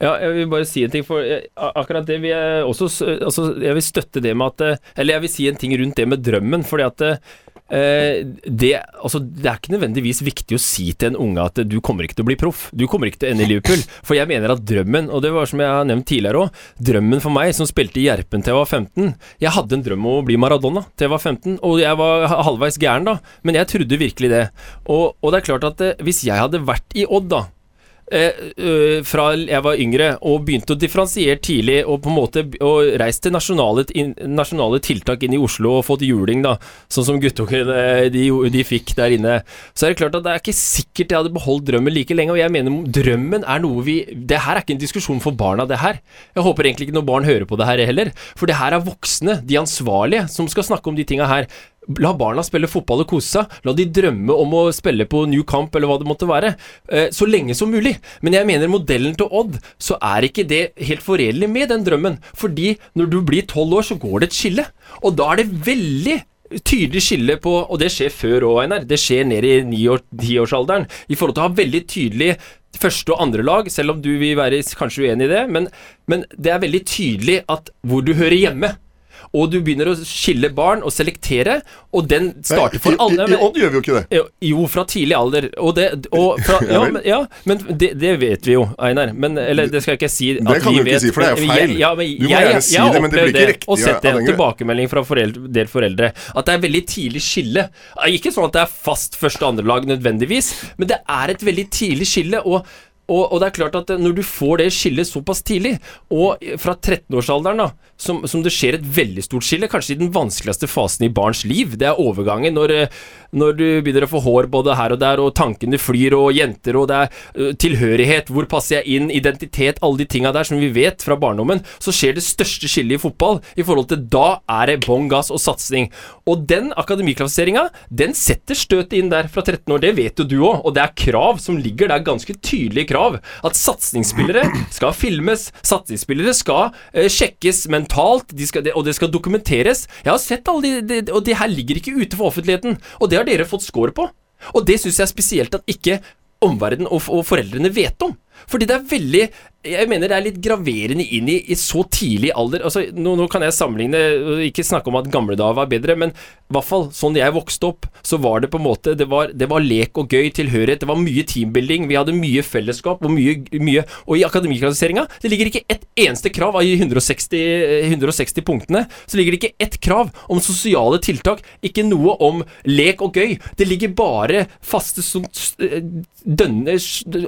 S3: Ja, jeg vil bare si en ting, for akkurat det vil jeg også altså, Jeg vil støtte det med at eh, Eller jeg vil si en ting rundt det med drømmen, fordi at eh, det, altså, det er ikke nødvendigvis viktig å si til en unge at du kommer ikke til å bli proff. Du kommer ikke til å ende i Liverpool. For jeg mener at drømmen, og det var som jeg har nevnt tidligere òg, drømmen for meg som spilte i Gjerpen til jeg var 15 Jeg hadde en drøm om å bli Maradona til jeg var 15, og jeg var halvveis gæren da, men jeg trodde virkelig det. Og, og det er klart at eh, hvis jeg hadde vært i Odd da, eh, fra jeg var yngre og begynte å differensiere tidlig og på en måte og reist til nasjonale, nasjonale, tiltak inn i Oslo og fått juling, da, sånn som guttungene de, de, fikk der inne, så er det klart at det er ikke sikkert jeg hadde beholdt drømmen like lenge. Og jeg mener drømmen er noe vi Det her er ikke en diskusjon for barna, det her. Jeg håper egentlig ikke noen barn hører på det her heller, for det her er voksne, de ansvarlige, som skal snakke om de tinga her. La barna spille fotball og kose seg. La de drømme om å spille på New Camp eller hva det måtte være. Eh, så lenge som mulig. Men jeg mener modellen til Odd, så er ikke det helt forenlig med den drømmen. Fordi når du blir tolv år, så går det et skille. Og da er det veldig tydelig skille på Og det skjer før òg, Einar. Det skjer ned i tiårsalderen. I forhold til å ha veldig tydelig første og andre lag, selv om du vil være kanskje uenig i det. Men, men det er veldig tydelig at hvor du hører hjemme og du begynner å skille barn og selektere, og den starter for alle.
S2: I, i, Odd gjør vi jo ikke det.
S3: Jo, fra tidlig alder. Og det, og fra, ja, men, ja, men det, det, vet vi jo, Einar. Men, eller det skal jeg ikke si
S2: at det kan du ikke
S3: vet.
S2: si, for det er feil.
S3: Ja, men,
S2: du må jeg, gjerne si det, men det blir ikke riktig.
S3: Og sett en tilbakemelding fra foreldre, del foreldre at det er veldig tidlig skille. Ikke sånn at det er fast første-andre andrelag nødvendigvis, men det er et veldig tidlig skille. og og, og, det er klart at når du får det skillet såpass tidlig, og fra 13-årsalderen, da, som, som, det skjer et veldig stort skille, kanskje i den vanskeligste fasen i barns liv, det er overgangen når, når du begynner å få hår både her og der, og tankene flyr, og jenter, og det er uh, tilhørighet, hvor passer jeg inn, identitet, alle de tinga der som vi vet fra barndommen, så skjer det største skillet i fotball. I forhold til da er det bånn gass og satsing. Og den akademiklassifiseringa, den setter støtet inn der fra 13 år, det vet jo du òg, og det er krav som ligger der, ganske tydelige krav krav. At satsingsspillere skal filmes, satsingsspillere skal uh, sjekkes mentalt, de skal, og det skal dokumenteres. Jeg har sett alle de, de, og det her ligger ikke ute for offentligheten. Og det har dere fått score på. Og det syns jeg er spesielt at ikke omverdenen og, og foreldrene vet om. Fordi det er veldig jeg mener det er litt graverende inn i, i så tidlig alder. Altså, nå, nå, kan jeg sammenligne, ikke snakke om at gamle dager var bedre, men i hvert fall sånn jeg vokste opp, så var det på en måte Det var, det var lek og gøy, tilhørighet, det var mye teambuilding, vi hadde mye fellesskap og mye, mye Og i akademiklassifiseringa, det ligger ikke ett eneste krav av 160, 160 punktene, så ligger det ikke ett krav om sosiale tiltak, ikke noe om lek og gøy. Det ligger bare faste, sånn, dønne,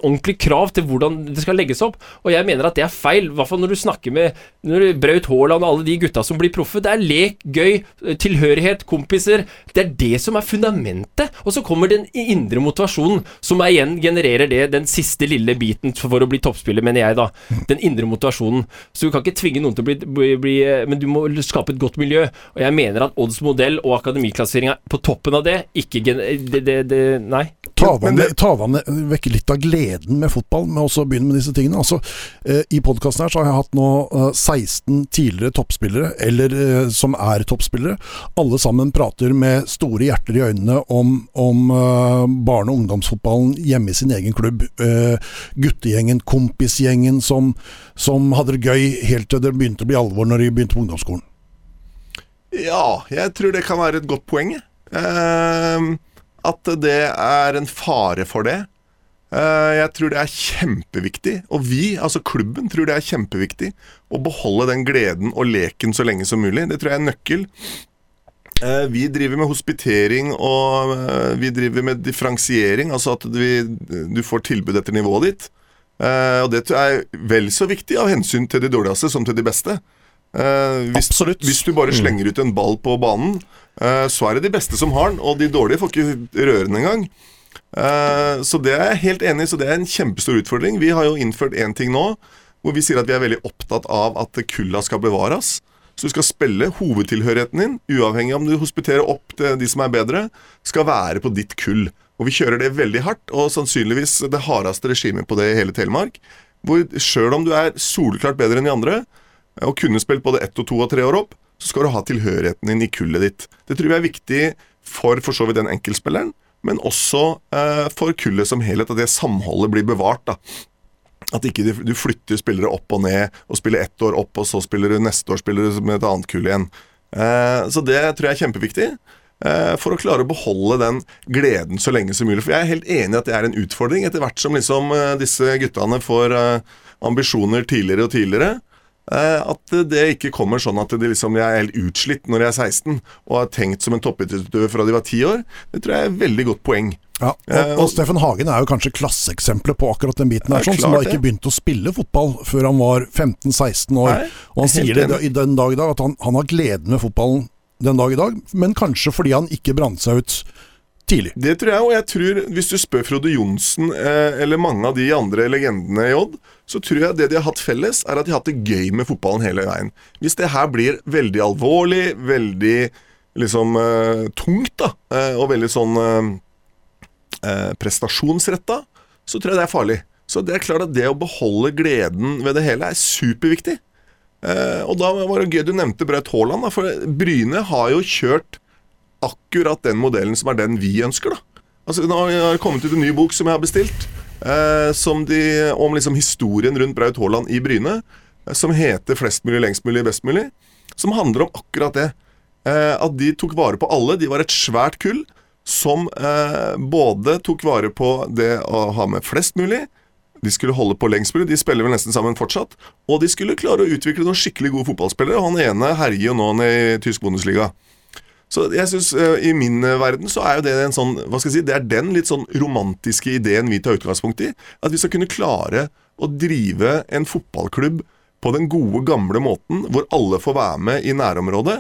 S3: ordentlige krav til hvordan det skal legges opp. Og jeg mener at det er feil, i hvert fall når du snakker med når Braut Haaland og alle de gutta som blir proffe. Det er lek, gøy, tilhørighet, kompiser. Det er det som er fundamentet. Og så kommer den indre motivasjonen, som igjen genererer det, den siste lille biten for å bli toppspiller, mener jeg, da. Den indre motivasjonen. Så du kan ikke tvinge noen til å bli, bli, bli Men du må skape et godt miljø. Og jeg mener at Odds modell og akademiklasseringa på toppen av det, ikke det, det, det Nei.
S1: Ta av vekk litt av gleden med fotball, med å begynne med disse tingene. Altså, Eh, I podkasten her så har jeg hatt nå 16 eh, tidligere toppspillere, eller eh, som er toppspillere. Alle sammen prater med store hjerter i øynene om, om barne- og ungdomsfotballen hjemme i sin egen klubb. Guttegjengen, kompisgjengen som, som hadde det gøy helt til det begynte å bli alvor når de begynte på ungdomsskolen.
S2: Ja, jeg tror det kan være et godt poeng. At det er en fare for det. Eh, jeg tror det er kjempeviktig, og vi, altså klubben, tror det er kjempeviktig å beholde den gleden og leken så lenge som mulig. Det tror jeg er nøkkel. Eh, vi driver med hospitering og eh, vi driver med differensiering, altså at vi, du får tilbud etter nivået ditt. Og det er vel så viktig av hensyn til de dårligste som til de beste. Hvis,
S1: Absolutt.
S2: Hvis du bare mm. slenger ut en ball på banen, så er det de beste som har den, og de dårlige får ikke røre den engang. Uh, så det er jeg helt enig i, så det er en kjempestor utfordring. Vi har jo innført én ting nå, hvor vi sier at vi er veldig opptatt av at kulla skal bevares. Så du skal spille hovedtilhørigheten din, uavhengig om du hospiterer opp til de som er bedre, skal være på ditt kull. Og vi kjører det veldig hardt, og sannsynligvis det hardeste regimet på det i hele Telemark. Hvor sjøl om du er soleklart bedre enn de andre, og kunne spilt både ett og to og tre år opp, så skal du ha tilhørigheten din i kullet ditt. Det tror jeg er viktig for for så vidt den enkeltspilleren, men også eh, for kullet som helhet, at det samholdet blir bevart. da. At ikke du, flytter spillere opp og ned, og spiller ett år opp, og så spiller du neste år spiller du med et annet kull igjen. Eh, så det tror jeg er kjempeviktig. Eh, for å klare å beholde den gleden så lenge som mulig. For jeg er helt enig i at det er en utfordring, etter hvert som liksom eh, disse guttene får eh, ambisjoner tidligere og tidligere. At det ikke kommer sånn at de liksom, jeg er helt utslitt når jeg er 16 og har tenkt som en toppidrettsutøver fra de var 10 år. Det tror jeg er et veldig godt poeng.
S1: Ja, og, og Steffen Hagen er jo kanskje klasseeksempelet på akkurat den biten der, sånn, som da ikke begynte å spille fotball før han var 15-16 år. Nei, og han sier det i den dag i dag, at han, han har gleden med fotballen den dag i dag, men kanskje fordi han ikke brant seg ut tidlig.
S2: Det tror jeg, og jeg tror hvis du spør Frode Johnsen eh, eller mange av de andre legendene i Odd, så tror jeg det de har hatt felles, er at de har hatt det gøy med fotballen hele veien. Hvis det her blir veldig alvorlig, veldig liksom eh, tungt, da, eh, og veldig sånn eh, prestasjonsretta, så tror jeg det er farlig. Så det er klart at det å beholde gleden ved det hele er superviktig. Og da var det gøy du nevnte Braut Haaland, for Bryne har jo kjørt akkurat den modellen som er den vi ønsker. da. Altså, Nå har det kommet ut en ny bok som jeg har bestilt, eh, som de, om liksom historien rundt Braut Haaland i Bryne. Eh, som heter 'Flest mulig, lengst mulig, best mulig'. Som handler om akkurat det. Eh, at de tok vare på alle. De var et svært kull som eh, både tok vare på det å ha med flest mulig, de skulle holde på lengst mulig. De spiller vel nesten sammen fortsatt. Og de skulle klare å utvikle noen skikkelig gode fotballspillere. Han ene herjer jo nå ned i tysk Bundesliga. Så jeg synes, uh, I min uh, verden så er jo det en sånn Hva skal jeg si, det er den litt sånn romantiske ideen vi tar utgangspunkt i. At vi skal kunne klare å drive en fotballklubb på den gode, gamle måten, hvor alle får være med i nærområdet.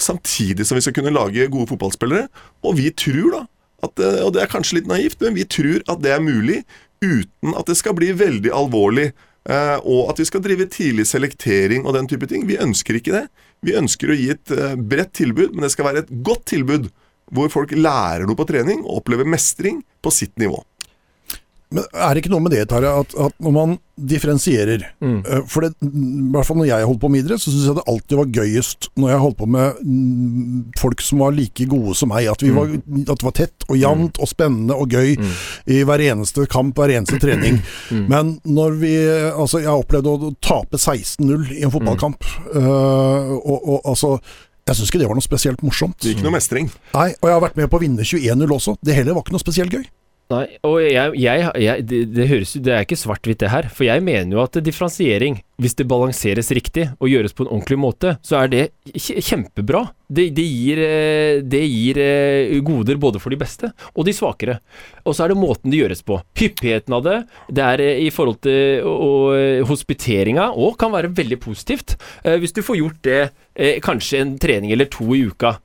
S2: Samtidig som vi skal kunne lage gode fotballspillere. Og vi tror da, at, uh, og det er kanskje litt naivt, men vi tror at det er mulig uten at det skal bli veldig alvorlig. Og at vi skal drive tidlig selektering og den type ting. Vi ønsker ikke det. Vi ønsker å gi et uh, bredt tilbud, men det skal være et godt tilbud. Hvor folk lærer noe på trening og opplever mestring på sitt nivå.
S1: Men er det ikke noe med det, Tarjei, at, at, når man differensierer mm. uh, For det, i hvert fall når jeg holdt på med idrett, så syns jeg det alltid var gøyest når jeg holdt på med mm, folk som var like gode som meg. At, mm. var, at det var tett og jevnt mm. og spennende og gøy mm. i hver eneste kamp, hver eneste trening. Mm. Men når vi Altså, jeg opplevde å tape 16-0 i en fotballkamp, uh, og, og altså jeg syns ikke det var noe spesielt morsomt.
S2: Det gikk noe mestring.
S1: Nei, og jeg har vært med på å vinne 21-0 også. Det heller var ikke noe spesielt gøy.
S3: Nei, og jeg, jeg, jeg, det, det, høres Det er ikke svart-hvitt, det her. For jeg mener jo at differensiering, hvis det balanseres riktig og gjøres på en ordentlig måte, så er det kjempebra. Det, det gir, eh, det gir eh, goder både for de beste og de svakere. Og så er det måten det gjøres på. Hyppigheten av det. Det er eh, i forhold til og, hospiteringa òg kan være veldig positivt. Hvis du får gjort det kanskje en trening eller to i uka.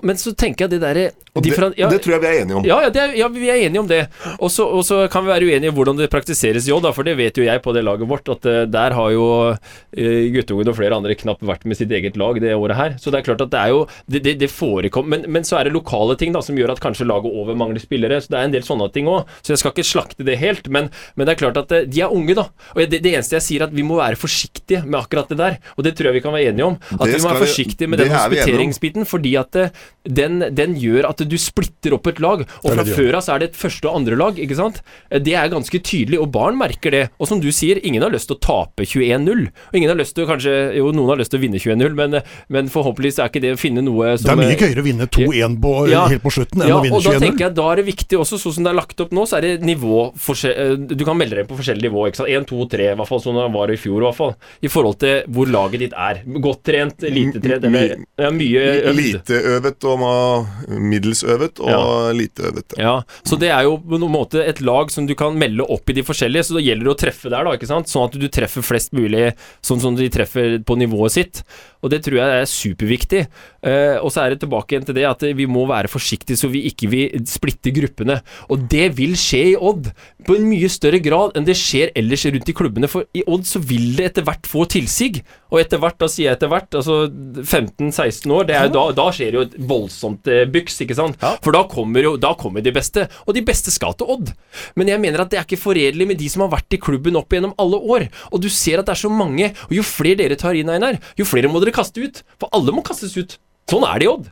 S3: Men så tenker jeg det derre
S2: det, ja, det, tror jeg vi er enige om.
S3: Ja, ja, er, ja vi er enige om det. Og så kan vi være uenige om hvordan det praktiseres i Odd, for det vet jo jeg på det laget vårt, at uh, der har jo uh, Guttungen og flere andre knapt vært med sitt eget lag det året her. Så det er klart at det er jo Det, det, det forekommer men, men, så er det lokale ting da som gjør at kanskje laget over mangler spillere. Så det er en del sånne ting òg. Så jeg skal ikke slakte det helt, men, men det er klart at uh, de er unge, da. Og det, det, eneste jeg sier, at vi må være forsiktige med akkurat det der. Og det tror jeg vi kan være enige om. At vi må være forsiktige med den hospiteringsbiten, fordi at den, den gjør at du splitter opp et lag. Og fra før av så er det et første og andre lag, ikke sant. Det er ganske tydelig, og barn merker det. Og som du sier, ingen har lyst til å tape 21-0. Og ingen har lyst til å kanskje Jo, noen har lyst til å vinne 21-0, men, men forhåpentligvis er ikke det å finne noe
S1: som Det er mye gøyere å vinne 2-1 på, ja, helt på slutten enn ja, å vinne 21-0.
S3: Ja, og da tenker jeg da er det viktig også, sånn som det er lagt opp nå, så er det nivå eh, Du kan melde deg på forskjellig nivå, ikke sant. 1, 2, 3, i hvert fall sånn det var i fjor, i hvert fall. I forhold til hvor laget ditt er. Godt trent, lite trent, eller ja, mye
S2: øvd. Lite øvet og middels øvet og ja. lite øvet.
S3: Ja, så det er jo på noen måte et lag som du kan melde opp i de forskjellige, så da gjelder det å treffe der, da, ikke sant? Sånn at du treffer flest mulig sånn som de treffer på nivået sitt. Og det tror jeg er superviktig. Uh, og så er det tilbake igjen til det at vi må være forsiktige så vi ikke vil splitte gruppene. Og det vil skje i Odd, på en mye større grad enn det skjer ellers rundt i klubbene. For i Odd så vil det etter hvert få tilsig. Og etter hvert, da sier jeg etter hvert, altså 15-16 år, er da, da skjer jo et voldsomt eh, byks, ikke sant.
S2: Ja.
S3: For da kommer jo da kommer de beste. Og de beste skal til Odd. Men jeg mener at det er ikke foredelig med de som har vært i klubben opp gjennom alle år. Og du ser at det er så mange, og jo flere dere tar inn, Einar, jo flere må dere kaste ut. For alle må kastes ut. Sånn er det i Odd.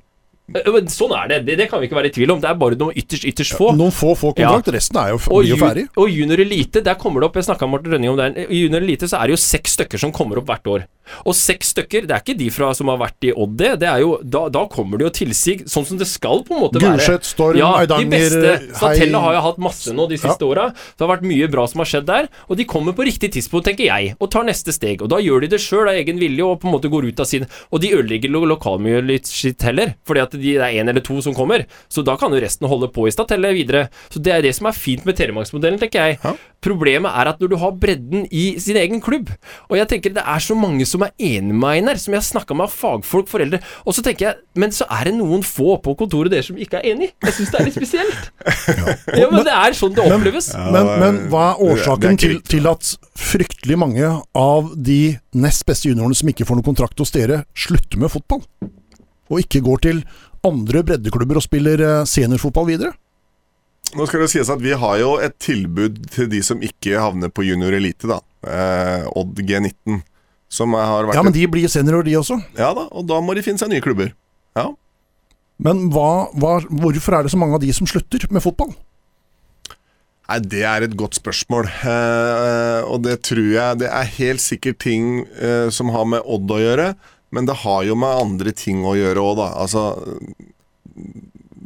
S3: Eh, Sånn er det. det. Det kan vi ikke være i tvil om. Det er bare noen ytterst, ytterst få.
S1: Noen få får kontrakt, resten er jo,
S3: Og,
S1: blir ferdig.
S3: og junior elite, der kommer det opp Jeg snakka med Morten Rønning om det. I junior elite så er det jo seks stykker som kommer opp hvert år. Og seks stykker, det er ikke de fra som har vært i Odd, det. er jo, da, da kommer det jo tilsig, sånn som det skal på en måte være.
S1: Gulset, Storm,
S3: ja,
S1: Eidanger,
S3: de beste. Statella har jo hatt masse nå de siste åra. Det har vært mye bra som har skjedd der. Og de kommer på riktig tidspunkt, tenker jeg, og tar neste steg. Og da gjør de det sjøl av egen vilje og på en måte går ut av sin Og de ødelegger lokalmiljøet sitt heller, fordi at de, det er én eller to som kommer. Så da kan jo resten holde på i Statelle videre. Så det er det som er fint med Telemarksmodellen, tenker jeg.
S2: Ja.
S3: Problemet er at når du har bredden i sin egen klubb Og jeg tenker det er så mange som er enig med meg, som jeg har snakka med av fagfolk, foreldre Og så tenker jeg Men så er det noen få på kontoret dere som ikke er enig. Jeg syns det er litt spesielt. ja. men det er sånn det oppleves.
S1: Men, men hva er
S2: det er
S1: årsaken til, til at fryktelig mange av de nest beste juniorene som ikke får noen kontrakt hos dere, slutter med fotball? Og ikke går til andre breddeklubber og spiller eh, seniorfotball videre?
S2: Nå skal det sies at Vi har jo et tilbud til de som ikke havner på junior elite. da eh, Odd G19. Som har vært
S1: Ja, men de blir seniorer, de også.
S2: ja da, Og da må de finne seg nye klubber. Ja
S1: Men hva, hva, hvorfor er det så mange av de som slutter med fotball?
S2: Nei, Det er et godt spørsmål. Eh, og det tror jeg Det er helt sikkert ting eh, som har med Odd å gjøre, men det har jo med andre ting å gjøre òg, da. Altså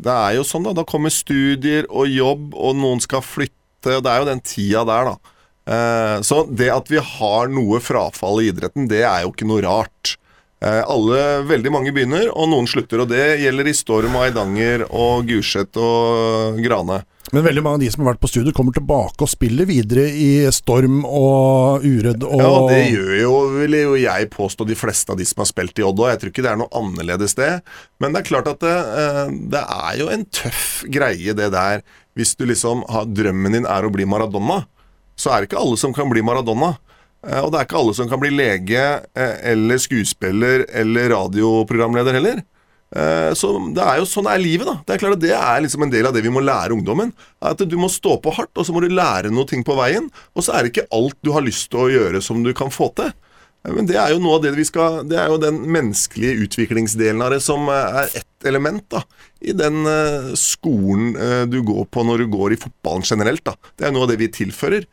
S2: Det er jo sånn, da. Da kommer studier og jobb, og noen skal flytte, og det er jo den tida der, da. Eh, så det at vi har noe frafall i idretten, det er jo ikke noe rart. Eh, alle, Veldig mange begynner, og noen slutter. Og det gjelder i Storm og Eidanger og Gulset og Grane.
S1: Men veldig mange av de som har vært på studiet, kommer tilbake og spiller videre i Storm og Uredd og
S2: Ja, det gjør jo, vil jo jeg påstå, de fleste av de som har spilt i Odd òg. Jeg tror ikke det er noe annerledes det. Men det er klart at det, eh, det er jo en tøff greie, det der. Hvis du liksom har Drømmen din er å bli Maradona, så er det ikke alle som kan bli Maradona. Eh, Og det er ikke alle som kan bli lege eh, eller skuespiller eller radioprogramleder heller. Eh, Så det er jo Sånn er livet, da. Det er klart at det er liksom en del av det vi må lære ungdommen. At du må stå på hardt, og så må du lære noe ting på veien. Og så er det ikke alt du har lyst til å gjøre som du kan få til. Men det er jo noe av det vi skal Det er jo den menneskelige utviklingsdelen av det som er ett element da i den skolen du går på når du går i fotballen generelt. da Det er noe av det vi tilfører.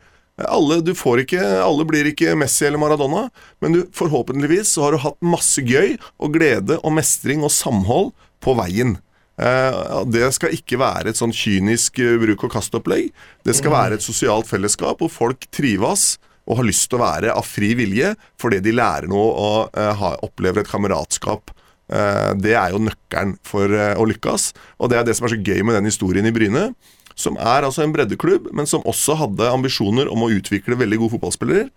S2: Alle, du får ikke, alle blir ikke Messi eller Maradona, men du, forhåpentligvis så har du hatt masse gøy og glede og mestring og samhold på veien. Eh, det skal ikke være et sånn kynisk eh, bruk-og-kast-opplegg. Det skal være et sosialt fellesskap hvor folk trives og har lyst til å være av fri vilje fordi de lærer noe og eh, opplever et kameratskap. Det er jo nøkkelen for å lykkes. Og det er det som er så gøy med den historien i Bryne. Som er altså en breddeklubb, men som også hadde ambisjoner om å utvikle veldig gode fotballspillere.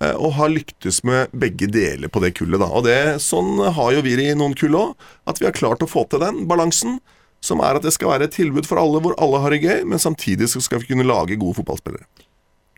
S2: eh, Og har lyktes med begge deler på det kullet. da Og det, Sånn har jo vi i noen kull òg. At vi har klart å få til den balansen. Som er at det skal være et tilbud for alle hvor alle har det gøy, men samtidig skal vi kunne lage gode fotballspillere.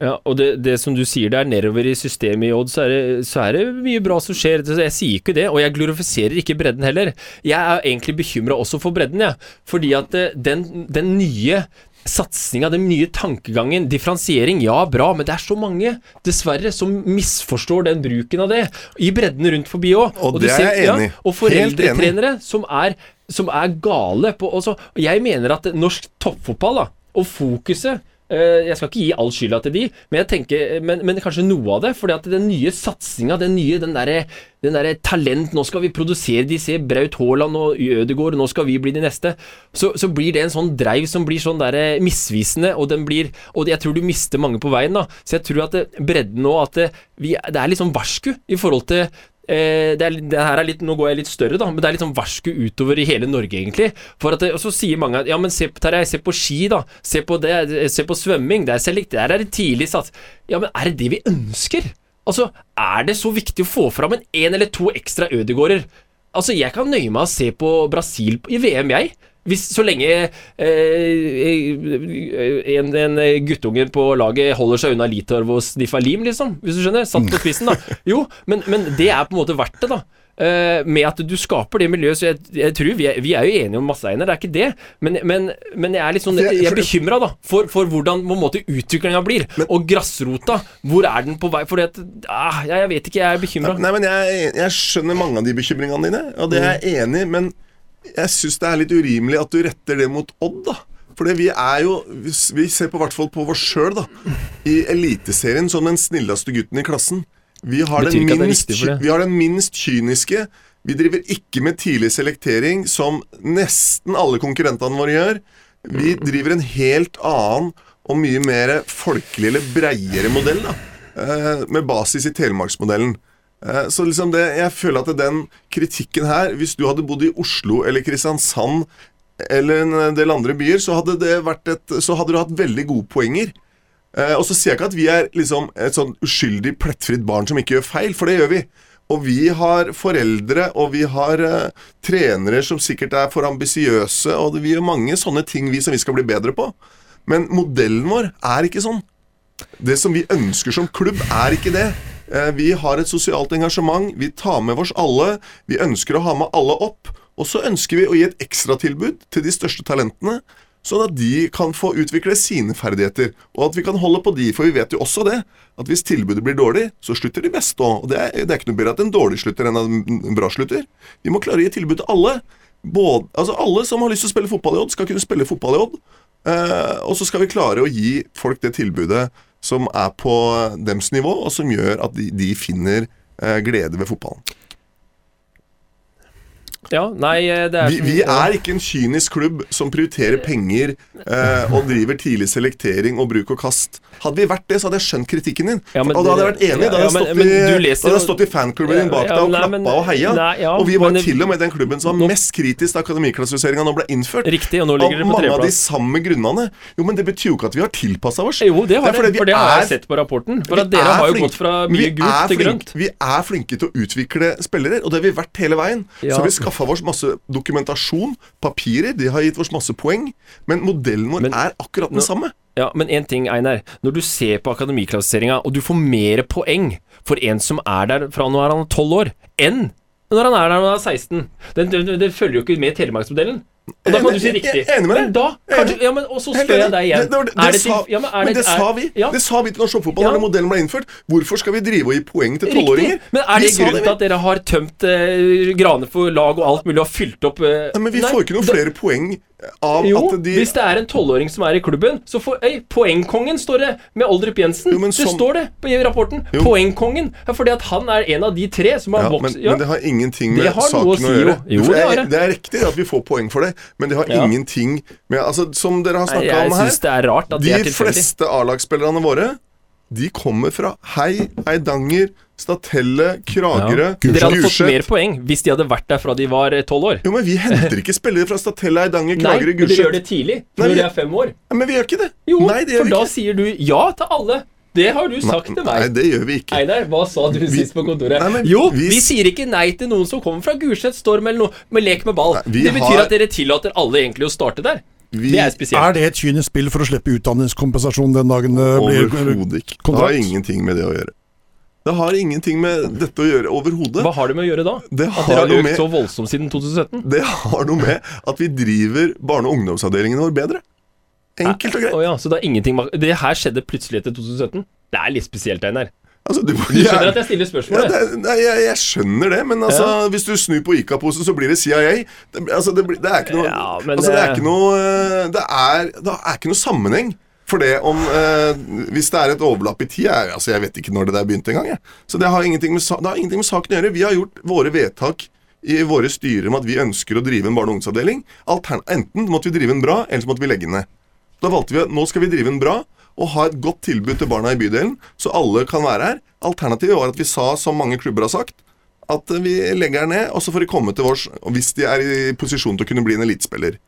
S3: Ja, og det, det som du sier der, nedover i systemet i Odd, så så er det mye bra som skjer. Jeg sier ikke det, og jeg glorifiserer ikke bredden heller. Jeg er egentlig bekymra også for bredden, jeg. Fordi at eh, den, den nye satsinga, den nye tankegangen, differensiering, ja bra, men det er så mange, dessverre, som misforstår den bruken av det. I bredden rundt forbi òg.
S2: Og det er jeg enig i.
S3: Ja, og foreldretrenere som er, som er gale på også, og Jeg mener at norsk toppfotball, da, og fokuset jeg skal ikke gi all skylda til de, men, jeg tenker, men, men kanskje noe av det. fordi at den nye satsinga, den nye den derre den der talent Nå skal vi produsere de, se Braut Haaland og Ødegaard, nå skal vi bli de neste. Så, så blir det en sånn dreiv som blir sånn der misvisende, og den blir Og jeg tror du mister mange på veien, da. Så jeg tror at bredden nå at det, vi, det er litt sånn varsku i forhold til Eh, det, er, det her er litt, Nå går jeg litt større, da, men det er litt sånn varsku utover i hele Norge, egentlig. For at det, og så sier mange at ja, men se, Terje, se på ski, da. Se på det, se på svømming. Det er selekt, der er det tidlig sats. Ja, men er det det vi ønsker? Altså, er det så viktig å få fram en én eller to ekstra Ødegårder? Altså, jeg kan nøye meg å se på Brasil i VM, jeg. Hvis Så lenge eh, en, en guttunge på laget holder seg unna Litorv og sniffer lim, liksom. Hvis du skjønner? Satt på spissen, da. Jo, men, men det er på en måte verdt det, da. Uh, med at du skaper det miljøet. Så jeg, jeg tror vi er, vi er jo enige om masse Einar, det er ikke det. Men, men, men jeg er litt sånn
S2: For jeg-
S3: er bekymra for, for hvordan på måte utviklinga blir. og grasrota, hvor er den på vei? For at, ah, jeg, jeg vet ikke, jeg er bekymra.
S2: Jeg, jeg skjønner mange av de bekymringene dine, og det er jeg enig i, men jeg syns det er litt urimelig at du retter det mot Odd, da. For vi er jo Vi ser på hvert fall på oss sjøl, da. I Eliteserien som den snilleste gutten i klassen. Vi har, den minst, vi har den minst kyniske. Vi driver ikke med tidlig selektering, som nesten alle konkurrentene våre gjør. Vi driver en helt annen og mye mer folkelig eller breiere modell, da. Eh, med basis i Telemarksmodellen. Eh, Så liksom det, jeg føler at den kritikken her Hvis du hadde bodd i Oslo eller Kristiansand eller en del andre byer, så hadde, det vært et, så hadde du hatt veldig gode poenger. Eh, og så sier jeg ikke at vi er liksom et sånn uskyldig, plettfritt barn som ikke gjør feil, for det gjør vi. Og vi har foreldre, og vi har eh, trenere som sikkert er for ambisiøse, og vi gjør mange sånne ting vi som vi skal bli bedre på. Men modellen vår er ikke sånn. Det som vi ønsker som klubb, er ikke det. Eh, Vi har et sosialt engasjement. Vi tar med oss alle. Vi ønsker å ha med alle opp. Og så ønsker vi å gi et ekstratilbud til de største talentene, sånn at de kan få utvikle sine ferdigheter. Og at vi kan holde på de, for vi vet jo også det. At hvis tilbudet blir dårlig, så slutter de beste òg. Og det er, det er ikke noe bedre at en dårlig slutter enn at en bra slutter. Vi må klare å gi tilbud til alle. Både, altså Alle som har lyst til å spille fotball i Odd, skal kunne spille fotball i Odd. Eh, og så skal vi klare å gi folk det tilbudet som er på dems nivå, og som gjør at de, de finner eh, glede ved fotballen.
S3: Ja, nei, eh, det er
S2: Vi, vi er ikke en kynisk klubb som prioriterer penger eh, og driver tidlig selektering og bruk og kast. Hadde vi vært det, så hadde jeg skjønt kritikken din.
S3: Ja, men
S2: og da hadde jeg vært enig. Da hadde jeg stått,
S3: men
S2: i-
S3: leser
S2: hadde jeg stått i fanklubben din bak
S3: Ja,
S2: deg og
S3: nei,
S2: klappa og heia.
S3: nei,
S2: og vi var til og med den klubben som
S3: Nå-
S2: var mest kritisk da akademiklassifiseringa nå ble innført.
S3: Riktig, og nå ligger dere
S2: Av mange av de samme grunnene. Jo, men det betyr jo ikke at vi har tilpassa oss.
S3: Jo, det har det, for det har
S2: er-
S3: jeg sett på rapporten. For at dere
S2: er
S3: har jo
S2: flink-
S3: gått fra mye gult til grønt.
S2: Vi er flinke til å utvikle spillere, og det har vi vært hele veien. Så vi vi skaffa oss masse dokumentasjon, papirer, de har gitt oss masse poeng. Men modellen vår
S3: Men-
S2: er akkurat den
S3: Nå-
S2: samme.
S3: Ja, men én ting, Einar. Når du ser på akademiklassifiseringa, og du får mer poeng for en som er der fra nå er han 12 år, enn når han er der når han er 16 Det, følger jo ikke med Telemarksmodellen. Og da kan du si riktig.
S2: jeg er enig med deg.
S3: Men da kanskje, ja, men, Og så spør jeg deg igjen.
S2: Det, det, det,
S3: det
S2: sa,
S3: ja, men
S2: men det sa vi.
S3: Ja,
S2: Det sa vi til norsk fotball
S3: Ja.
S2: da modellen ble innført. Hvorfor skal vi drive og gi poeng til tolvåringer?
S3: Men er det grunnen til at dere har tømt uh, graner for lag og alt mulig og fylt opp uh,
S2: Nei, men vi
S3: nei,
S2: får ikke noen flere poeng av
S3: Jo,
S2: at de
S3: hvis det er en tolvåring som er i klubben, så får Øy, Poengkongen står det med Oldrup Jensen.
S2: Jo, men
S3: det står det på, rapporten.
S2: Jo.
S3: Poengkongen. Ja, fordi at han er en av de tre som har
S2: ja,
S3: vokst
S2: men,
S3: ja.
S2: men det har ingenting med
S3: har
S2: saken
S3: å
S2: å, gjøre.
S3: jo. Det
S2: er,
S3: det.
S2: er riktig at vi får poeng for det, men det har
S3: Ja.
S2: ingenting med Altså, Som dere har snakka om her
S3: det er rart at
S2: De
S3: de er
S2: fleste A-lagsspillerne våre De kommer fra Hei, Eidanger, Statelle, Kragerø,
S3: Ja. Dere hadde fått mer poeng hvis de hadde vært der fra de var tolv år.
S2: Jo, men vi henter ikke spillere fra Statelle, Eidanger,
S3: Nei,
S2: Kragerø,
S3: men dere gjør det tidlig.
S2: Nei,
S3: Når
S2: vi-
S3: de er fem år.
S2: Ja, men vi gjør ikke det.
S3: Jo,
S2: Nei, det
S3: for da
S2: ikke.
S3: sier du ja til alle. Det har du sagt til meg.
S2: Nei, det gjør vi ikke.
S3: Einar, hva sa du sist på kontoret?
S2: Nei, men
S3: jo,
S2: vi-
S3: vi sier ikke nei til noen som kommer fra Gulset, Storm eller noe, med lek med ball.
S2: Nei,
S3: det betyr
S2: har-
S3: at dere tillater alle egentlig å starte der.
S2: Vi-
S3: det er spesielt.
S1: Er det et kynisk spill for å slippe utdanningskompensasjon den dagen det blir
S2: Overhodet ikke. Det har ingenting med det å gjøre. Det har ingenting med dette å gjøre overhodet.
S3: Hva har det med å gjøre da?
S2: Det
S3: At dere har økt
S2: med-
S3: så voldsomt siden 2017?
S2: Det har noe med at vi driver barne- og ungdomsavdelingen vår bedre. Enkelt og greit.
S3: Oh, ja, så det er ingenting Det her skjedde plutselig etter 2017? Det er litt spesielt, Einar.
S2: Altså, du,
S3: Du skjønner at jeg stiller
S2: ja,
S3: spørsmålet?
S2: det, nei, jeg, jeg skjønner det, men altså, hvis du snur på ICA-posen, så blir det CIA. Det, altså, det, det er ikke noe
S3: Ja,
S2: altså, det, er ikke noe eh, det, er, det er ikke noe sammenheng. For det om eh, Hvis det er et overlapp i tid jeg, altså, jeg vet ikke når det der begynte engang. Så det har, ingenting med, det har ingenting med saken å gjøre. Vi har gjort våre vedtak i våre styrer om at vi ønsker å drive en barne- og ungdomsavdeling. Enten måtte vi drive den bra, eller så måtte vi legge den ned. Da valgte vi at nå skal vi drive den bra og ha et godt tilbud til barna i bydelen, så alle kan være her. Alternativet var at vi sa, som mange klubber har sagt, at vi legger den ned, og så får de komme til vårs hvis de er i posisjon til å kunne bli en elitespiller.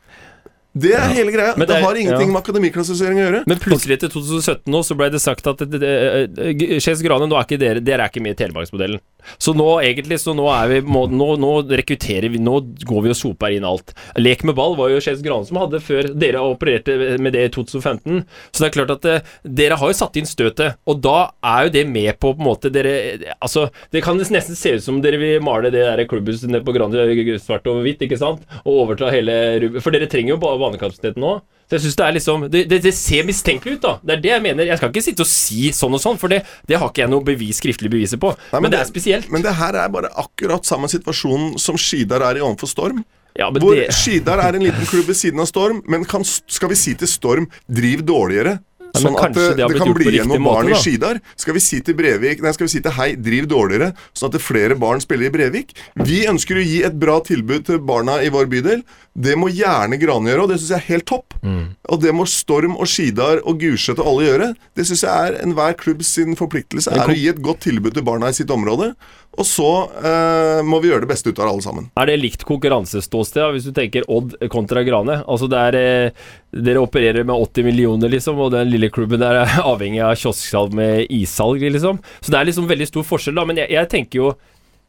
S2: Det er hele greia.
S3: Men
S2: det,
S3: det
S2: har ingenting med akademiklassifisering å gjøre.
S3: Men plutselig til 2017 nå, så ble det sagt at det- det- Skedsmo Grane, nå er ikke dere Dere er ikke med i Telemarksmodellen. Så nå egentlig, så nå er vi må, nå, nå rekrutterer vi Nå går vi og soper inn alt. Lek med ball var jo Skedsmo Grane som hadde før dere opererte med det i 2015. Så det er klart at eh, dere har jo satt inn støtet, og da er jo det med på på en måte dere Altså, det kan nesten se ut som dere vil male det der klubbhuset nede på Grande svart og hvitt, ikke sant? Og overta hele For dere trenger jo ba- banekapasiteten nå. Så jeg synes det er liksom det, det, det ser mistenkelig ut, da. Det er det jeg mener. Jeg skal ikke sitte og si sånn og sånn, for det, det har ikke jeg noe bevis, skriftlig beviser på.
S2: Nei,
S3: men, det er spesielt.
S2: Men det her er bare akkurat samme situasjonen som Skidar er i overfor Storm.
S3: ja, men
S2: Hvor Skidar er en liten klubb ved siden av Storm, men kan, skal vi si til Storm driv dårligere?
S3: Men
S2: Sånn at det,
S3: det
S2: det kan bli igjen noen barn
S3: måte,
S2: i
S3: da.
S2: Skidar. Skal vi si til Brevik Nei, skal vi si til Hei, driv dårligere, sånn at det flere barn spiller i Brevik? Vi ønsker å gi et bra tilbud til barna i vår bydel. Det må gjerne Grane gjøre, og det syns jeg er helt topp.
S3: Mm.
S2: Og det må Storm og Skidar og Gulset og alle gjøre. Det syns jeg er enhver klubb sin forpliktelse. Er å gi et godt tilbud til barna i sitt område. Og så eh, må vi gjøre det beste ut av alle sammen.
S3: er det likt konkurranseståsted, hvis du tenker Odd kontra Grane? Altså det er eh, Dere opererer med 80 millioner, liksom, og den lille klubben der er avhengig av kiosksalg med issalg, liksom. Så det er liksom veldig stor forskjell, da. Men jeg, jeg tenker jo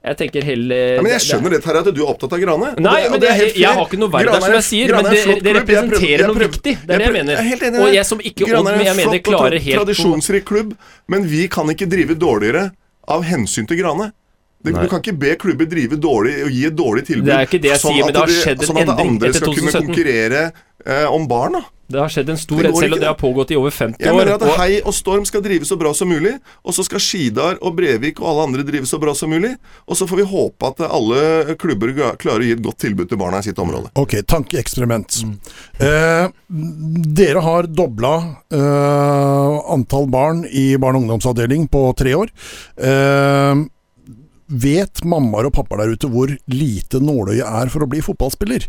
S3: Jeg tenker heller
S2: Ja, men Jeg skjønner det, Terje, at du er opptatt av Grane.
S3: Nei,
S2: det-
S3: men
S2: det
S3: jeg, jeg har ikke noe verv der, som jeg sier.
S2: Grane
S3: Men det, det representerer
S2: jeg
S3: noe viktig. Det er det jeg mener.
S2: Jeg enig
S3: Og jeg som ikke
S2: Grane er en flott og Tradisjonsrik klubb, men vi kan ikke drive dårligere av hensyn til Grane. Det, du kan ikke be klubber drive dårlig og gi et dårlig tilbud.
S3: Det er ikke det jeg
S2: sånn
S3: sier, men det har skjedd en
S2: sånn at
S3: endring
S2: andre
S3: etter
S2: skal kunne konkurrere eh, om barna.
S3: Det har skjedd en stor redsel, og det har pågått i over 50
S2: Jeg
S3: år.
S2: mener at
S3: og-
S2: Hei og Storm skal drive så bra som mulig, og så skal Skidar og Brevik og alle andre drive så bra som mulig. Og så får vi håpe at alle klubber klarer å gi et godt tilbud til barna i sitt område.
S1: Ok, tankeeksperiment. Eh, dere har dobla eh, antall barn i barne- og ungdomsavdeling på tre år. Eh, vet mammaer og pappaer der ute hvor lite nåløyet er for å bli fotballspiller?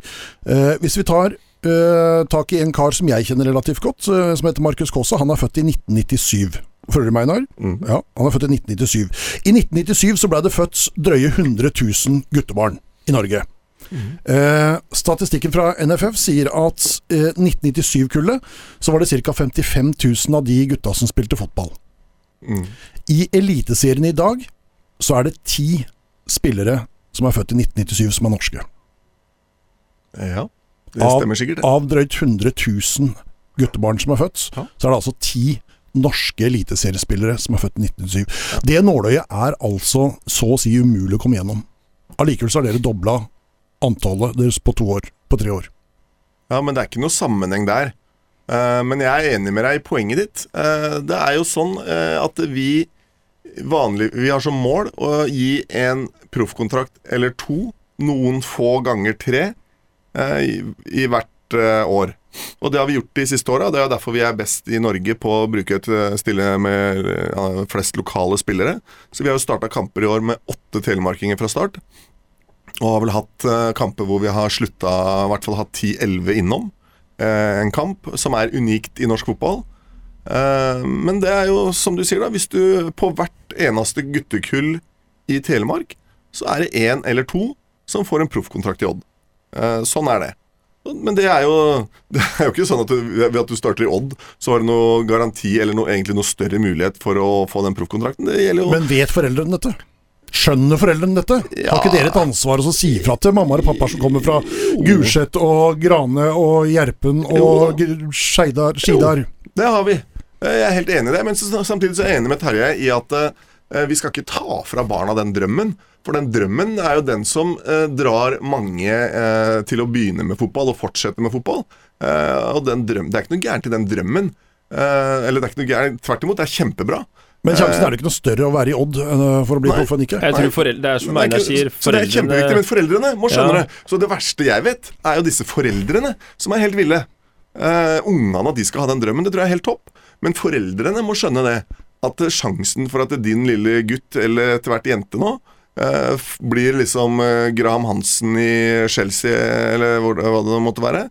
S1: Eh, hvis vi tar eh, tak i en kar som jeg kjenner relativt godt, eh, som heter Markus Kaasa. Han er født i 1997. Følger du meg, Einar?
S2: Mm.
S1: Ja, han er født i 1997. I 1997 så ble det født drøye 100 000 guttebarn i Norge. Eh, statistikken fra NFF sier at eh, 1997-kullet så var det ca. 55 000 av de gutta som spilte fotball.
S2: Mm.
S1: I Eliteserien i dag så er det ti spillere som er født i 1997 som er norske.
S2: Ja, det
S1: Av-
S2: stemmer sikkert. det.
S1: Av drøyt 100 000 guttebarn som er født,
S2: Ja.
S1: så er det altså ti norske eliteseriespillere som er født i 1997. Det nåløyet er altså så å si umulig å komme gjennom. Allikevel så har dere dobla antallet deres på to år, på tre år.
S2: Ja, men det er ikke noe sammenheng der. Uh, men jeg er enig med deg i poenget ditt. Uh, det er jo sånn uh, at vi vanlig, Vi har som mål å gi en proffkontrakt eller to, noen få ganger tre, eh, i, i hvert eh, år. Og det har vi gjort de siste åra. Det er derfor vi er best i Norge på å bruke et eh, stille med flest lokale spillere. Så vi har jo starta kamper i år med åtte telemarkinger fra start. Og har vel hatt kamper hvor vi har slutta I hvert fall hatt 10-11 innom. En kamp som er unikt i norsk fotball. Eh, men det er jo som du sier, da. Hvis du på hvert eneste guttekull i Telemark, så er det én eller to som får en proffkontrakt i Odd. Eh, sånn er det. Men det er jo Det er jo ikke sånn at du, ved at du starter i Odd, så har du noe garanti eller noe, egentlig noe større mulighet for å få den proffkontrakten. Det gjelder jo
S1: Men vet foreldrene dette? Skjønner foreldrene dette? Har ikke dere et ansvar å si fra til mammaer og pappaer som kommer fra Gulset og Grane og Gjerpen og Skeidar? Skidar?
S2: Det har vi. Eh, Jeg er helt enig i det. Men samtidig så er jeg enig med Terje i at eh, vi skal ikke ta fra barna den drømmen. For den drømmen er jo den som eh, drar mange til å begynne med fotball og fortsette med fotball. Eh, og den drøm, Det er ikke noe gærent i den drømmen. Eh, eller det er ikke noe gærent, tvert imot, det er kjempebra.
S1: Men sjansen er det ikke noe større å være i Odd for å bli proff enn ikke?
S3: Jeg tror foreldre, Det er som Einar sier, foreldrene
S2: så det er kjempeviktig, men foreldrene må skjønne
S3: Ja.
S2: det. Så det verste jeg vet, er jo disse foreldrene som er helt ville. Uh, Ungene at de skal ha den drømmen, det tror jeg er helt topp. Men foreldrene må skjønne det. At sjansen for at din lille gutt, eller etter hvert jente nå, eh, blir liksom eh, Graham Hansen i Chelsea, eller hva det måtte være,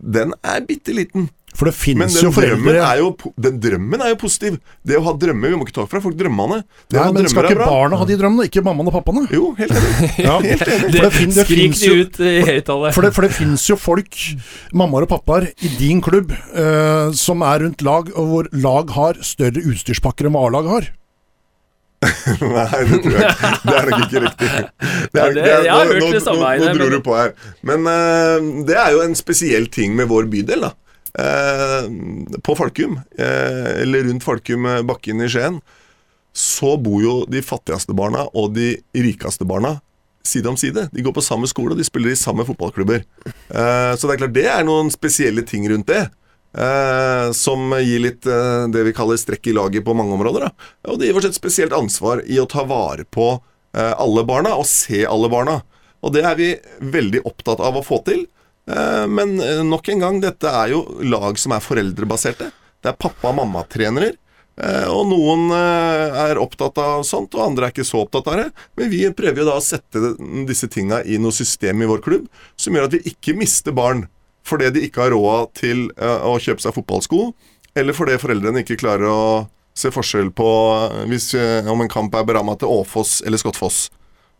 S2: den er bitte liten.
S1: For det
S2: Men
S1: finnes
S2: den
S1: jo foreldre
S2: er jo, den drømmen er jo positiv. Det å ha drømmer Vi må ikke ta fra folk drømmene. Det
S1: Nei, men skal
S2: er
S1: ikke barna ha de drømmene, ikke mammaen og pappaene?
S2: Jo, helt enig.
S1: Ja.
S2: Helt enig.
S1: For det, det
S3: Skrik
S1: finnes
S3: de ut i høyttaler.
S1: For det, for det finnes jo folk, mammaer og pappaer, i din klubb uh, som er rundt lag, og hvor lag har større utstyrspakker enn hva A-lag har.
S2: Nei, det tror jeg ikke. Det er nok ikke riktig. Det
S3: er, det- har hørt
S2: nå,
S3: det samme,
S2: Nå, nå dro
S3: men-
S2: du på her. Men uh, det er jo en spesiell ting med vår bydel, da. Eh, på Falkum, eh, eller rundt Falkum eh, bakken i Skien, så bor jo de fattigste barna og de rikeste barna side om side. De går på samme skole, og de spiller i samme fotballklubber. Så det er klart det er noen spesielle ting rundt det. som gir litt det vi kaller strekk i laget på mange områder. Da. Og det gir oss et spesielt ansvar i å ta vare på alle barna, og se alle barna. Og det er vi veldig opptatt av å få til. Eh, men eh, nok en gang, dette er jo lag som er foreldrebaserte. Det er pappa- og mamma-trenere. og noen eh, er opptatt av sånt, og andre er ikke så opptatt av det. Men vi prøver jo da å sette disse tinga i noe system i vår klubb som gjør at vi ikke mister barn fordi de ikke har råd til eh, å kjøpe seg fotballsko, eller fordi foreldrene ikke klarer å se forskjell på eh, hvis, eh, om en kamp er beramma til Åfoss eller Skottfoss.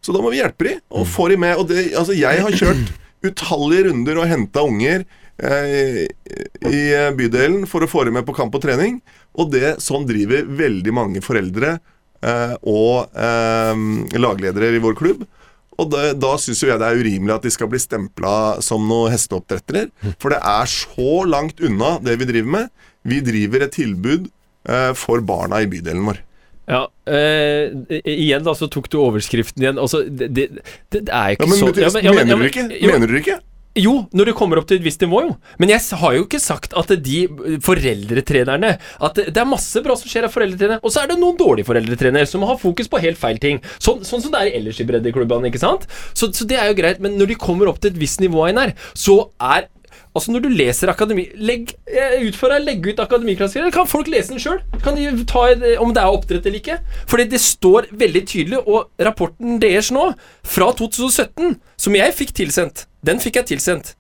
S2: Så da må vi hjelpe de, og få de med. Og det, altså, jeg har kjørt utallige runder og henta unger eh, i eh, bydelen for å få dem med på kamp og trening. Og det, sånn driver veldig mange foreldre eh, og eh, lagledere i vår klubb. Og det, da syns jeg det er urimelig at de skal bli stempla som noen hesteoppdrettere. For det er så langt unna det vi driver med. Vi driver et tilbud eh, for barna i bydelen vår.
S3: Ja, eh, igjen da, så tok du overskriften igjen. Altså, det, det, det er ikke
S2: Ja, men,
S3: så ja, men- ja, men-
S2: mener du ikke? Mener du ikke?
S3: Jo, når det kommer opp til et visst nivå, jo. Men jeg har jo ikke sagt at de foreldretrenerne At det er masse bra som skjer av foreldretrenere, og så er det noen dårlige foreldretrenere som har fokus på helt feil ting. Sånn, sånn som det er ellers i breddeklubbene, ikke sant? Så, så det er jo greit, men når de kommer opp til et visst nivå, Einar, så er Altså Når du leser akademi legg, Jeg utfordrer deg legge ut akademiklassikere. Kan folk lese den sjøl? De om det er oppdrett eller ikke? Fordi det står veldig tydelig, og rapporten deres nå, fra 2017, som jeg fikk tilsendt, den fikk jeg tilsendt.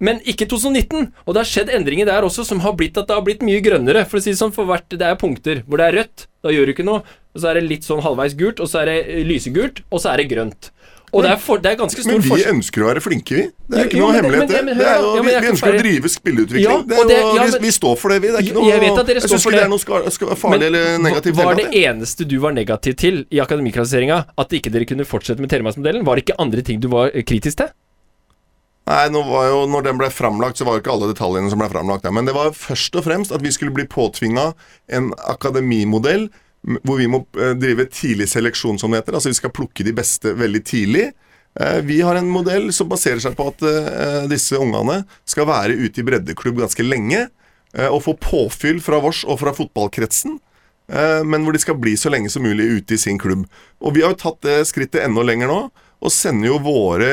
S3: Men ikke 2019. Og det har skjedd endringer der også som har blitt at det har blitt mye grønnere. For å si det sånn, for hvert Det er punkter hvor det er rødt, da gjør du ikke noe. Og så er det litt sånn halvveis gult, og så er det eh, lysegult, og så er det grønt. Og det er, for, det er ganske stor
S2: Men vi
S3: forskjell.
S2: ønsker å være flinke, vi. Det er
S3: Jo,
S2: ikke
S3: jo,
S2: noe hemmelighet,
S3: men-
S2: det.
S3: men
S2: det er jo,
S3: Ja,
S2: vi, vi
S3: ønsker
S2: ønsker å drive spilleutvikling.
S3: Ja,
S2: det er
S3: det-
S2: jo,
S3: ja,
S2: vi,
S3: men-
S2: vi står for det, vi. Det er ikke noe
S3: jeg vet at dere
S2: jeg
S3: står
S2: syns
S3: for
S2: ikke det
S3: det.
S2: er noe ska, ska, farlig eller negativt.
S3: Var det eneste du var negativ til i akademiklassifiseringa, at ikke dere kunne fortsette med Telemarksmodellen? Var det ikke andre ting du var eh, kritisk til?
S2: Nei, nå var jo, når den ble framlagt, så var jo ikke alle detaljene som ble framlagt der. Men det var først og fremst at vi skulle bli påtvinga en akademimodell hvor vi må eh, drive tidlig seleksjon, som det heter. Altså vi skal plukke de beste veldig tidlig. Eh, Vi har en modell som baserer seg på at eh, disse ungene skal være ute i breddeklubb ganske lenge. Og få påfyll fra vårs og fra fotballkretsen. Men hvor de skal bli så lenge som mulig ute i sin klubb. Og vi har jo tatt det skrittet enda lenger nå. Og sender jo våre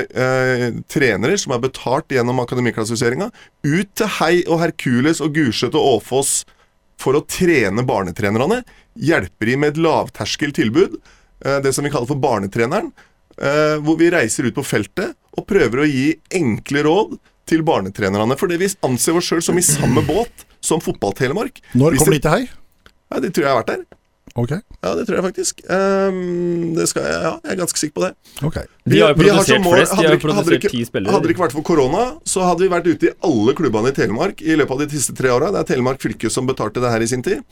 S2: trenere, som er betalt gjennom akademiklassifiseringa, ut til Hei og Herkules og Gulset og Åfoss for å trene barnetrenerne. Hjelper de med et lavterskeltilbud, eh, det som vi kaller for Barnetreneren. eh, hvor vi reiser ut på feltet og prøver å gi enkle råd til barnetrenerne. det vi anser oss sjøl som i samme båt som Fotball-Telemark.
S1: Når
S2: Hvis
S1: kommer de til hei?
S2: Ja, det tror jeg har vært der.
S1: Ok.
S2: Ja, det tror jeg faktisk. Um, det skal jeg, ja, jeg er ganske sikker på det.
S1: ok.
S3: De har jo
S2: Vi- vi har
S3: produsert
S2: mål-
S3: flest. De har
S2: ikke-
S3: produsert
S2: ikke-
S3: ti spillere.
S2: Hadde det ikke vært for korona, så hadde vi vært ute i alle klubbene i Telemark i løpet av de siste tre åra. Det er Telemark fylke som betalte det her i sin tid.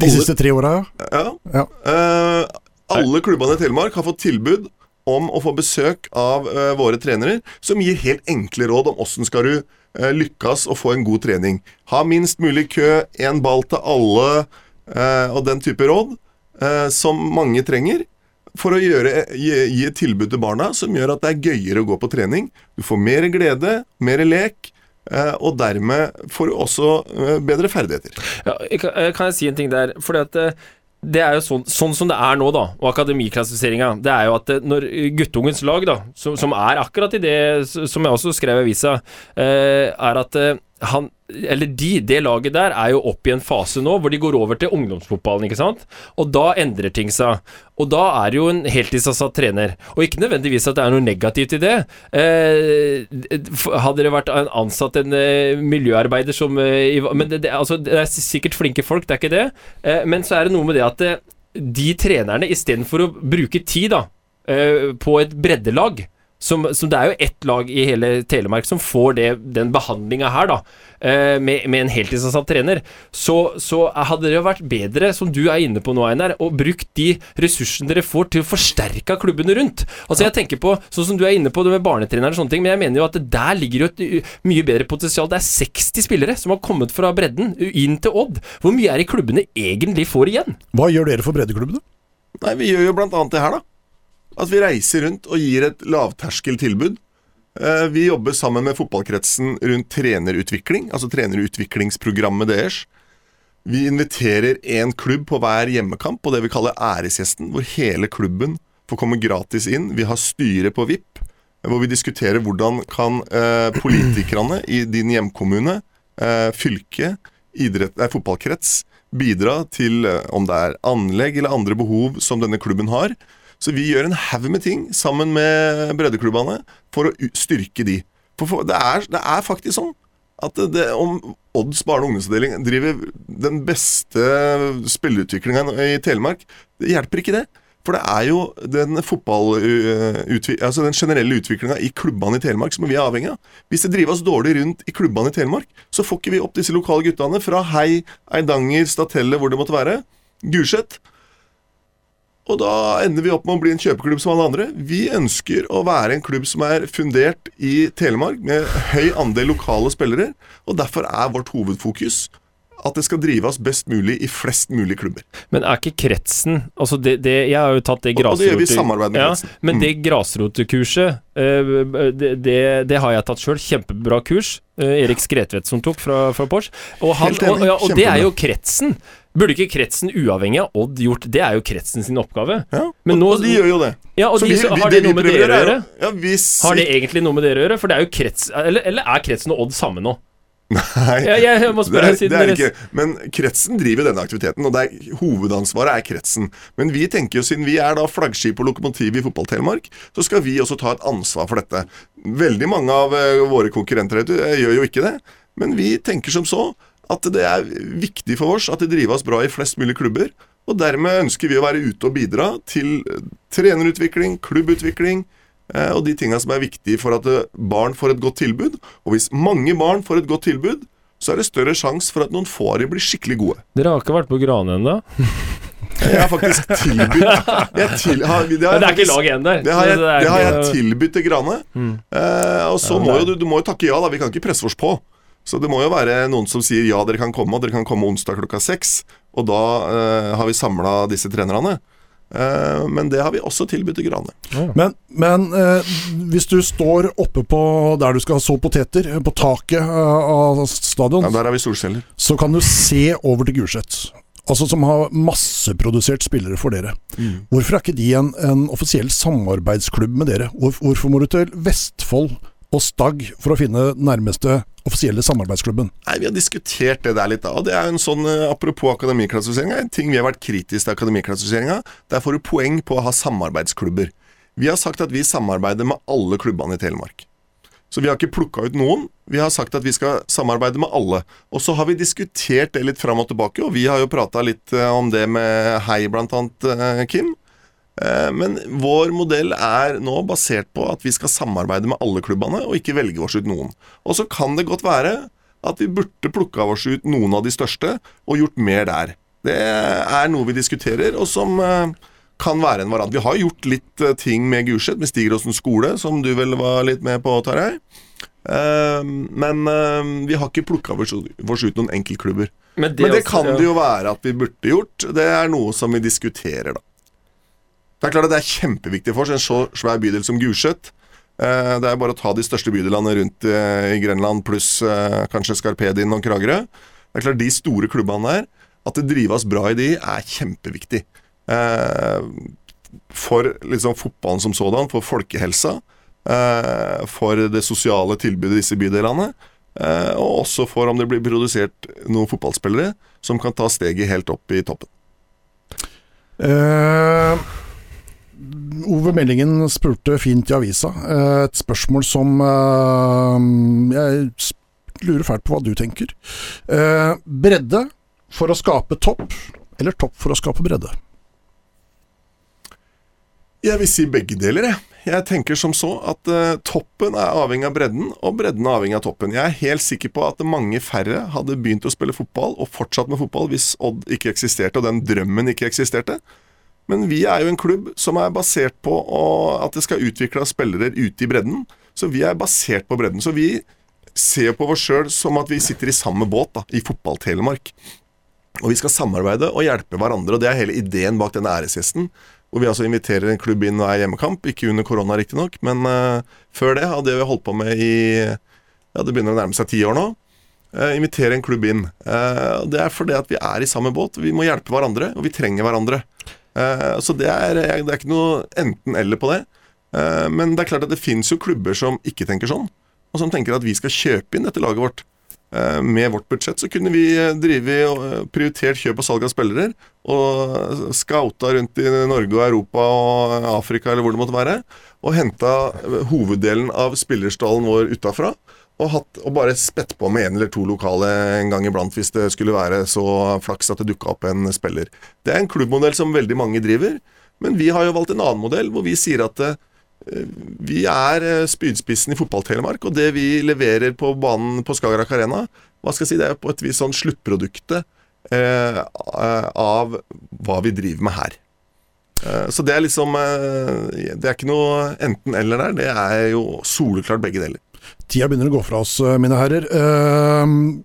S1: De siste tre åra, ja.
S2: Ja. Eh, alle klubbene i Telemark har fått tilbud om å få besøk av uh, våre trenere, som gir helt enkle råd om åssen skal du uh, lykkes og få en god trening. Ha minst mulig kø, én ball til alle, og den type råd som mange trenger. For å gjøre, gi, gi et tilbud til barna som gjør at det er gøyere å gå på trening. Du får mer glede, mer lek, og dermed får du også eh, bedre ferdigheter.
S3: Ja, jeg kan, eh, jeg si en ting der? Fordi at eh, det er jo sånn, sånn som det er nå, da, og akademiklassifiseringa, det er jo at eh, når guttungens lag, da, som, som er akkurat i det som jeg også skrev i avisa, eh, er at eh, han Eller de, det laget der, er jo oppe i en fase nå hvor de går over til ungdomsfotballen, ikke sant? Og da endrer ting seg. Og da er det jo en heltidsansatt trener. Og ikke nødvendigvis at det er noe negativt i det. Eh, hadde det vært en ansatt en eh, miljøarbeider som eh, Men det, det, altså, det er sikkert flinke folk, det er ikke det. Eh, men så er det noe med det at det, de trenerne, istedenfor å bruke tid da, eh, på et breddelag som, som, det er jo ett lag i hele Telemark som får det, den behandlinga her, da, eh, med, med, en heltidsansatt trener. Så, så, hadde det jo vært bedre, som du er inne på nå, Einar, å bruke de ressursene dere får til å forsterke klubbene rundt. Altså Jeg tenker på, sånn som du er inne på det med barnetrenere og sånne ting, men jeg mener jo at der ligger jo et mye bedre potensial. Det er 60 spillere som har kommet fra bredden inn til Odd. Hvor mye er det klubbene egentlig får igjen?
S1: Hva gjør dere for breddeklubbene?
S2: Nei, Vi gjør jo blant annet det her, da. At vi reiser rundt og gir et lavterskeltilbud. Eh, vi jobber sammen med fotballkretsen rundt trenerutvikling, altså trenerutviklingsprogrammet deres. Vi inviterer én klubb på hver hjemmekamp på det vi kaller æresgjesten, hvor hele klubben får komme gratis inn. Vi har styre på VIP, hvor vi diskuterer hvordan kan eh, politikerne i din hjemkommune, eh, fylke, idrett, nei, fotballkrets bidra til eh, om det er anlegg eller andre behov som denne klubben har. Så vi gjør en haug med ting sammen med breddeklubbene for å styrke de. For, det, er, det, er, faktisk sånn at det, det, om Odds barne- og ungdomsavdeling driver den beste spillerutviklinga i Telemark, det hjelper ikke det. For det er jo den. Altså den generelle utviklinga i klubbene i Telemark som vi er avhengig av. Hvis det drives dårlig rundt i klubbene i Telemark, så får ikke vi opp disse lokale guttene fra Hei, Eidanger, Statelle, hvor det måtte være, Gulset, og da ender vi opp med å bli en kjøpeklubb som alle andre. Vi ønsker å være en klubb som er fundert i Telemark, med høy andel lokale spillere. Og derfor er vårt hovedfokus at det skal drives best mulig i flest mulig klubber.
S3: Men er ikke kretsen altså det, det, Jeg har jo tatt det
S2: grasrotekurset.
S3: Ja. Men det mm. grasrotkurset, uh, det, det, det, har jeg tatt sjøl. Kjempebra kurs. Uh, Erik Skretvedt som tok fra, fra Porsche. Og, han, og, ja, og det er jo kretsen. Burde ikke kretsen uavhengig av Odd gjort Det er jo kretsen sin oppgave.
S2: Ja, og, nå, og de gjør jo det.
S3: Ja, og de, vi, vi, Har det, noe med dere å gjøre?
S2: Ja,
S3: har det egentlig noe med dere å gjøre? For det er jo krets Eller, eller er kretsen og Odd samme nå?
S2: Nei,
S3: ja, spørre,
S2: det, er, det er ikke. Men kretsen driver denne aktiviteten, og er, hovedansvaret er kretsen. Men vi tenker jo, siden vi er da flaggskip og lokomotiv i Fotball-Telemark, så skal vi også ta et ansvar for dette. Veldig mange av uh, våre konkurrenter uh, gjør jo ikke det, men vi tenker som så at det er viktig for oss at det drives bra i flest mulig klubber. Og dermed ønsker vi å være ute og bidra til eh, trenerutvikling, klubbutvikling eh, og de tinga som er viktige for at eh, barn får et godt tilbud. Og hvis mange barn får et godt tilbud, så er det større sjanse for at noen få av dem blir skikkelig gode.
S3: Dere har ikke vært på Grane ennå?
S2: Jeg har faktisk tilbudt jeg til, har,
S3: det, har, det, er ikke lag igjen der.
S2: Det har jeg, det har jeg tilbudt til Grane. Mm. Eh, og så ja, må jo du, du må jo takke ja, da. Vi kan ikke presse oss på. Så det må jo være noen som sier ja, dere kan komme, og dere kan komme onsdag klokka seks. Og da eh, har vi samla disse trenerne. Uh, men det har vi også tilbudt til Grane.
S1: Ja. Men, men eh, hvis du står oppe på der du skal så poteter, på taket av stadion,
S2: ja, Der har vi solceller.
S1: Så kan du se over til Gulset. Altså Som har masseprodusert spillere for dere. Mm. Hvorfor er ikke de en, en offisiell samarbeidsklubb med dere? Hvor, hvorfor må du til Vestfold og Stagg for å finne nærmeste offisielle samarbeidsklubben?
S2: Nei, Vi har diskutert det der litt. da, og det er en sånn, eh, Apropos akademiklassifiseringa, en ting vi har vært kritiske til akademiklassifiseringa. Der får du poeng på å ha samarbeidsklubber. Vi har sagt at vi samarbeider med alle klubbene i Telemark. Så vi har ikke plukka ut noen. Vi har sagt at vi skal samarbeide med alle. Og så har vi diskutert det litt fram og tilbake, og vi har jo prata litt eh, om det med Hei, blant annet, eh, Kim. Eh, men vår modell er nå basert på at vi skal samarbeide med alle klubbene, og ikke velge oss ut noen. Og så kan det godt være at vi burde plukka oss ut noen av de største, og gjort mer der. Det er noe vi diskuterer, og som eh, kan være en variant. Vi har gjort litt eh, ting med Gulset, med Stigeråsen skole, som du vel var litt med på, Tarjei. Men vi har ikke plukka oss ut noen enkeltklubber. Men det, Men det kan det jo være at vi burde gjort. Det er noe som vi diskuterer, da. Det er klart at det er kjempeviktig for oss, en så svær bydel som Gulset. Eh, det er bare å ta de største bydelene rundt eh, i Grenland pluss eh, kanskje Skarpedin og Kragerø. Det er klart De store klubbene der, at det drives bra i de, er kjempeviktig. For liksom fotballen som sådan, for folkehelsa, for det sosiale tilbudet i disse bydelene. Og også for om det blir produsert noen fotballspillere som kan ta steget helt opp i toppen.
S1: Eh, Ove Meldingen spurte fint i avisa. Eh, et spørsmål som eh, Jeg lurer fælt på hva du tenker. Eh, bredde for å skape topp, eller topp for å skape bredde?
S2: Jeg vil si begge deler, jeg. Jeg tenker som så at toppen er avhengig av bredden, og bredden er avhengig av toppen. Jeg er helt sikker på at mange færre hadde begynt å spille fotball, og fortsatt med fotball, hvis Odd ikke eksisterte, og den drømmen ikke eksisterte. Men vi er jo en klubb som er basert på at det skal utvikle spillere ute i bredden. Så vi er basert på bredden. Så vi ser på oss sjøl som at vi sitter i samme båt, da, i Fotball-Telemark. Og vi skal samarbeide og hjelpe hverandre, og det er hele ideen bak denne æresgjesten. Hvor vi altså inviterer en klubb inn og er hjemmekamp, ikke under korona riktignok, men uh, før det hadde vi holdt på med i Ja, det begynner å nærme seg ti år nå. Uh, invitere en klubb inn. Uh, det er fordi at vi er i samme båt. Vi må hjelpe hverandre, og vi trenger hverandre. Eh, så det er, det er ikke noe enten-eller på det. Eh, men det er klart at det fins jo klubber som ikke tenker sånn, og som tenker at vi skal kjøpe inn dette laget vårt. Eh, Med vårt budsjett så kunne vi drive prioritert kjøp og salg av spillere, og scouta rundt i Norge og Europa og Afrika eller hvor det måtte være, og henta hoveddelen av spillerstallen vår utafra. Og, hatt, og bare spett på med en eller to lokale en gang iblant hvis det skulle være så flaks at det dukka opp en spiller. Det er en klubbmodell som veldig mange driver, men vi har jo valgt en annen modell hvor vi sier at uh, vi er eh, spydspissen i fotball-Telemark, og det vi leverer på banen på Skagerrak Arena, hva skal jeg si, det er på et vis sånn sluttproduktet uh, av hva vi driver med her. Så det er liksom Det er ikke noe enten-eller der, det er jo soleklart begge deler.
S1: Tida begynner å gå fra oss, eh, mine herrer. Eh,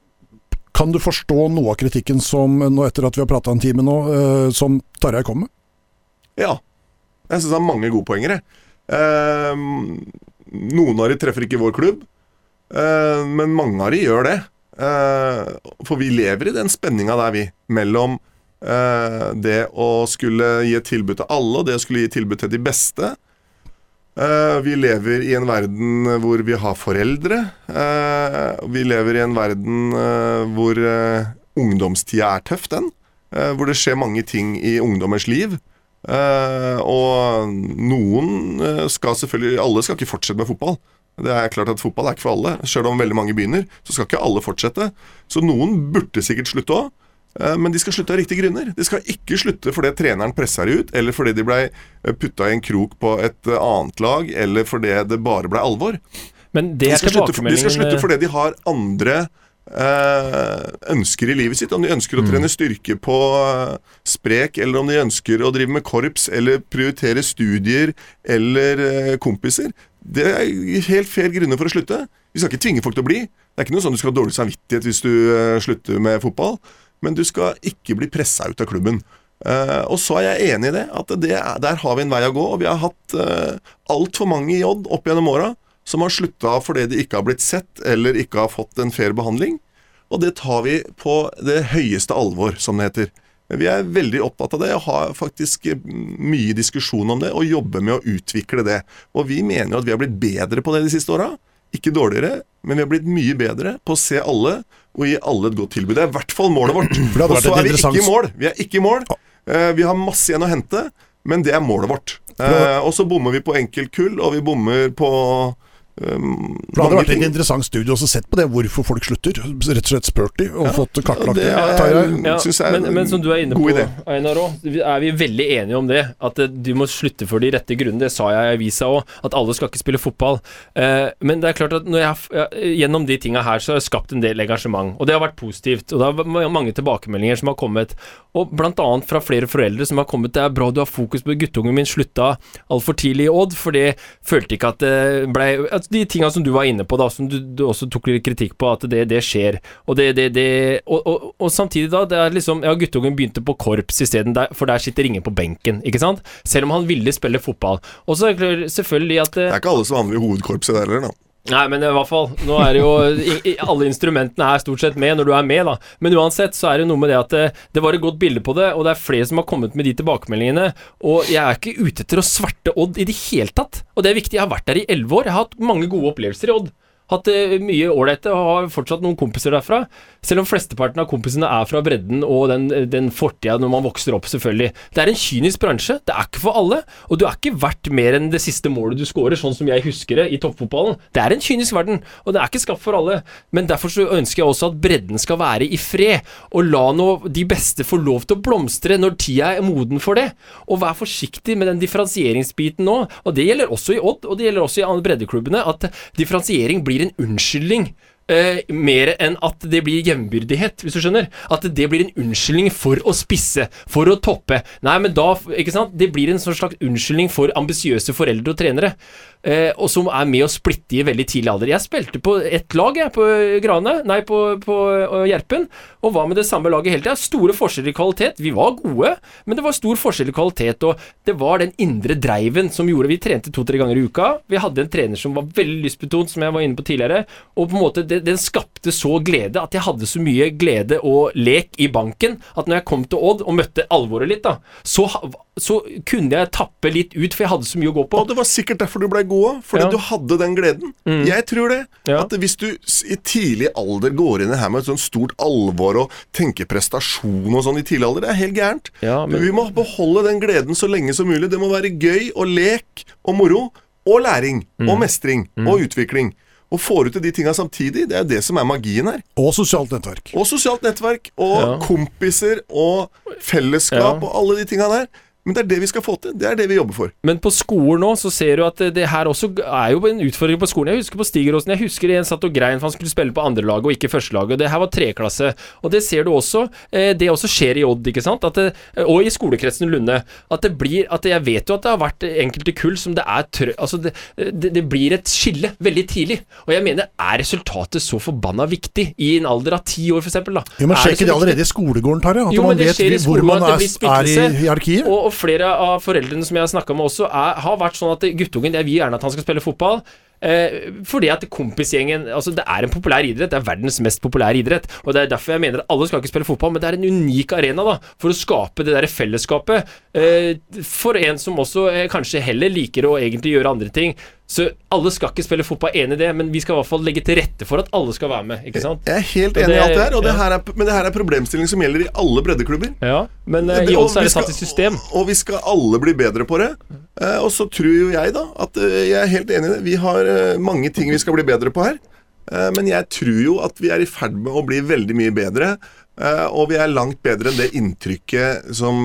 S1: kan du forstå noe av kritikken som, nå etter at vi har prata en time nå, eh, som Tarjei kom med?
S2: Ja. Jeg syns det er mange gode poenger, jeg. Eh, noen av de treffer ikke vår klubb, eh, men mange av de gjør det. For vi lever i den spenninga der, vi. Mellom det å skulle gi et tilbud til alle, og det å skulle gi et tilbud til de beste. Eh, vi lever i en verden hvor vi har foreldre. Uh, vi lever i en verden uh, hvor uh, ungdomstida er tøff, den. Eh, hvor det skjer mange ting i ungdommers liv. Eh, og noen eh, skal selvfølgelig Alle skal ikke fortsette med fotball. Det er klart at Fotball er ikke for alle. Selv om veldig mange begynner, så skal ikke alle fortsette. Så noen burde sikkert slutte òg. Men de skal slutte av riktige grunner. De skal ikke slutte fordi treneren pressa dem ut, eller fordi de ble putta i en krok på et annet lag, eller fordi det bare ble alvor.
S3: Men det
S2: De
S3: er
S2: skal, slutte, de skal slutte fordi de har andre eh, ønsker i livet sitt. Om de ønsker å
S3: Mm.
S2: trene styrke på eh, sprek, eller om de ønsker å drive med korps, eller prioritere studier eller eh, kompiser. Det er helt fair grunner for å slutte. Vi skal ikke tvinge folk til å bli. Det er ikke noe sånn du skal ha dårlig samvittighet hvis du eh, slutter med fotball. Men du skal ikke bli pressa ut av klubben. Uh, og så er jeg enig i det, at det er, der har vi en vei å gå. Og vi har hatt uh, altfor mange i Odd opp gjennom åra som har slutta fordi de ikke har blitt sett eller ikke har fått en fair behandling. Og det tar vi på det høyeste alvor, som det heter. Vi er veldig opptatt av det og har faktisk eh, mye diskusjon om det og jobber med å utvikle det. Og vi mener at vi har blitt bedre på det de siste åra. Ikke dårligere, men vi har blitt mye bedre på å se alle og gi alle et godt tilbud. Det er i hvert fall målet vårt. Og så er vi ikke i mål. Vi er ikke i mål. Eh, Vi har masse igjen å hente, men det er målet vårt. Eh, Og så bommer vi på enkeltkull, og vi bommer på um,
S1: Det hadde vært
S2: ting.
S1: et interessant studie også sett på det, hvorfor folk slutter. Rett og slett spurt de, og fått kartlagt det.
S2: det er-
S3: Ja,
S2: synes jeg er
S3: men, men som du er inne på,
S2: idé.
S3: Einar òg, er vi veldig enige om det. At eh, du må slutte for de rette grunnene. Det sa jeg i avisa òg, at alle skal ikke spille fotball. Eh, men det er klart at når jeg, ja, gjennom de tinga her, så har jeg skapt en del engasjement. Og det har vært positivt. Og det har mange tilbakemeldinger som har kommet. Og blant annet fra flere foreldre som har kommet. Det er bra du har fokus på guttungen min slutta altfor tidlig i Odd, for det følte ikke at det blei at De tinga som du var inne på, da, som du, du også tok litt kritikk på, at det, det skjer. Og det, det, og, og, og samtidig, da, det er liksom Ja, guttungen begynte på korps isteden, for der sitter ingen på benken, ikke sant? Selv om han ville spille fotball. Og så er det selvfølgelig at
S2: Det er ikke alle som havner i hovedkorpset der heller, da.
S3: Nei, men i hvert fall Nå er det jo i, i, Alle instrumentene er stort sett med når du er med, da. Men uansett så er det noe med det at det, det var et godt bilde på det, og det er flere som har kommet med de tilbakemeldingene. Og jeg er ikke ute etter å sverte Odd i det hele tatt. Og det er viktig. Jeg har vært der i elleve år. Jeg har hatt mange gode opplevelser i Odd. Hatt det mye ålreite og har fortsatt noen kompiser derfra. Selv om flesteparten av kompisene er fra bredden og den, den fortida når man vokser opp, selvfølgelig. Det er en kynisk bransje. Det er ikke for alle. Og du er ikke verdt mer enn det siste målet du scorer, sånn som jeg husker det i toppfotballen. Det er en kynisk verden, og det er ikke skapt for alle. Men derfor så ønsker jeg også at bredden skal være i fred, og la nå de beste få lov til å blomstre når tida er moden for det. Og vær forsiktig med den differensieringsbiten nå. Og det gjelder også i Odd, og det gjelder også i breddeklubbene, at differensiering blir en unnskyldning eh, mer enn at det blir jevnbyrdighet, hvis du skjønner. At det blir en unnskyldning for å spisse, for å toppe. Nei, men da Ikke sant? Det blir en sånn slags unnskyldning for ambisiøse foreldre og trenere. Eh, og som er med å splitte i veldig tidlig alder. Jeg spilte på ett lag, jeg, på Grane, nei, på, på uh, Gjerpen, og var med det samme laget hele tida. Store forskjeller i kvalitet. Vi var gode, men det var stor forskjell i kvalitet, og det var den indre dreiven som gjorde Vi trente to-tre ganger i uka. Vi hadde en trener som var veldig lystbetont, som jeg var inne på tidligere, og på en måte det, den skapte så glede at jeg hadde så mye glede og lek i banken at når jeg kom til Odd og møtte alvoret litt, da, så, så kunne jeg tappe litt ut, for jeg hadde så mye å gå på.
S2: Og det var sikkert derfor du ble god fordi
S3: Ja.
S2: du hadde den gleden. Jeg tror det.
S3: Ja.
S2: At hvis du i tidlig alder går inn i her med et sånt stort alvor og tenker prestasjon og sånn i tidlig alder, det er helt gærent.
S3: Ja, men-
S2: Vi må beholde den gleden så lenge som mulig. Det må være gøy og lek og moro. Og læring.
S3: Mm.
S2: Og mestring. Og utvikling. Og får ut til de tinga samtidig. Det er det som er magien her.
S1: Og sosialt nettverk.
S2: Og sosialt nettverk. Og
S3: Ja.
S2: kompiser. Og fellesskap.
S3: Ja.
S2: Og alle de tinga der. Men det er det vi skal få til. Det er det vi jobber for.
S3: Men på skolen nå så ser du at det, her også er jo en utfordring på skolen. Jeg husker på Stigeråsen, jeg husker en satt og grein for han skulle spille på andrelaget og ikke førstelaget. Det her var treklasse. Og det ser du også. Eh, det også skjer i Odd, ikke sant. At det, og i skolekretsen Lunde. At det blir at Jeg vet jo at det har vært enkelte kull som det er trø... Altså det, det, det blir et skille veldig tidlig. Og jeg mener, er resultatet så forbanna viktig i en alder av ti år, eksempel, da?
S1: Men sjekk
S3: det
S1: det allerede i skolegården, Tarjei? At
S3: Jo,
S1: man vet hvor man er, er i hierarkiet?
S3: Og, og flere av foreldrene som jeg har snakka med også, er, har vært sånn at guttungen Jeg vil gjerne at han skal spille fotball. Eh, fordi at kompisgjengen Altså Det er en populær idrett. Det er verdens mest populære idrett. Og Det er derfor jeg mener at alle skal ikke spille fotball, men det er en unik arena da for å skape det der fellesskapet. Eh, for en som også eh, kanskje heller liker å egentlig gjøre andre ting. Så alle skal ikke spille fotball, enig i det, men vi skal i hvert fall legge til rette for at alle skal være med. Ikke sant?
S2: Jeg er helt enig i alt det her, og det her er, men det her er problemstilling som gjelder i alle breddeklubber.
S3: Ja, Men
S2: Det-
S3: i
S2: oss
S3: odds er det satt i system.
S2: Og vi skal alle bli bedre på det. Uh, og så tror jo jeg, da, at uh, jeg er helt enig i det. Vi har mange ting vi skal bli bedre på her. Men jeg tror jo at vi er i ferd med å bli veldig mye bedre. og vi er langt bedre enn det inntrykket som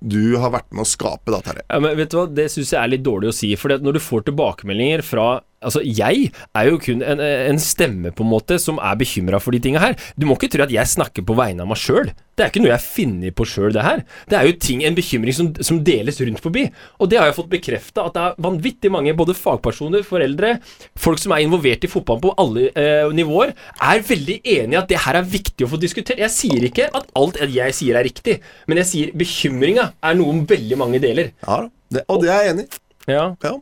S2: du har vært med å skape, da.
S3: Ja, men vet du hva, Det syns jeg er litt dårlig å si. For når du får tilbakemeldinger fra Altså, jeg er jo kun en, en stemme, på en måte, som er bekymra for de tinga her. Du må ikke tro at jeg snakker på vegne av meg sjøl. Det er ikke noe jeg finner på sjøl, det her. Det er jo ting, en bekymring som, som deles rundt forbi. Og det har jeg fått bekrefta, at det er vanvittig mange, både fagpersoner, foreldre, folk som er involvert i fotball på alle eh, nivåer, er veldig enig i at det her er viktig å få diskutert. Jeg sier ikke at alt jeg sier er riktig, men jeg sier bekymringa er noe veldig mange deler.
S2: Ja, det, og det er jeg enig i.
S3: Ja.
S2: Ja.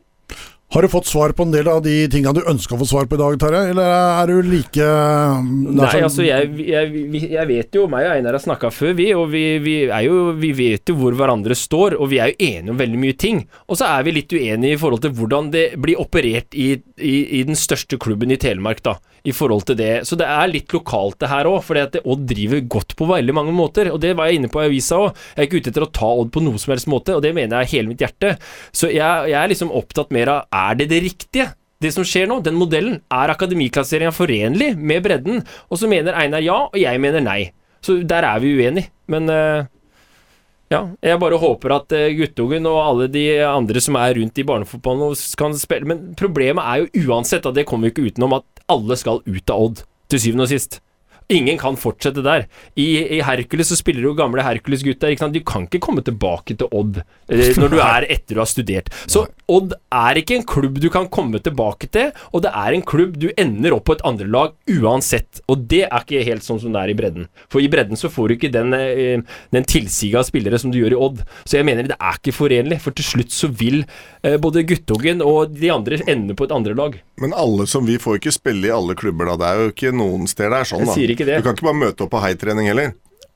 S1: Har du fått svar på en del av de tinga du ønska å få svar på i dag, Tarjei? Eller er du like er
S3: Nei, altså jeg, jeg, jeg vet jo, meg og Einar har snakka før, vi, og vi, vi, er jo, vi vet jo hvor hverandre står, og vi er jo enige om veldig mye ting. Og så er vi litt uenige i forhold til hvordan det blir operert i, i, i den største klubben i Telemark, da. I forhold til det. Så det er litt lokalt det her òg, for Odd driver godt på veldig mange måter. Og det var jeg inne på i avisa òg. Jeg er ikke ute etter å ta Odd på noe som helst måte, og det mener jeg hele mitt hjerte. Så jeg, jeg er liksom opptatt mer av er det det riktige? Det som skjer nå, den modellen, er akademiklasseringa forenlig med bredden? Og så mener Einar ja, og jeg mener nei. Så der er vi uenige. Men uh, ja, jeg bare håper at uh, guttungen og alle de andre som er rundt i barnefotballen kan spille Men problemet er jo uansett, og det kommer vi ikke utenom, at alle skal ut av Odd, til syvende og sist. Ingen kan fortsette der. I, i Hercules så spiller jo gamle Hercules-gutter. Du kan ikke komme tilbake til Odd eh, når du er etter du har studert. Så Odd er ikke en klubb du kan komme tilbake til, og det er en klubb du ender opp på et andre lag uansett. Og det er ikke helt sånn som det er i bredden. For i bredden så får du ikke den, eh, den tilsiget av spillere som du gjør i Odd. Så jeg mener det er ikke forenlig, for til slutt så vil eh, både guttungen og de andre ende på et andre lag.
S2: Men alle som vi får ikke spille i alle klubber, da. Det er jo ikke noen steder det er sånn, da.
S3: Ikke det.
S2: Du kan ikke bare møte opp på heitrening heller.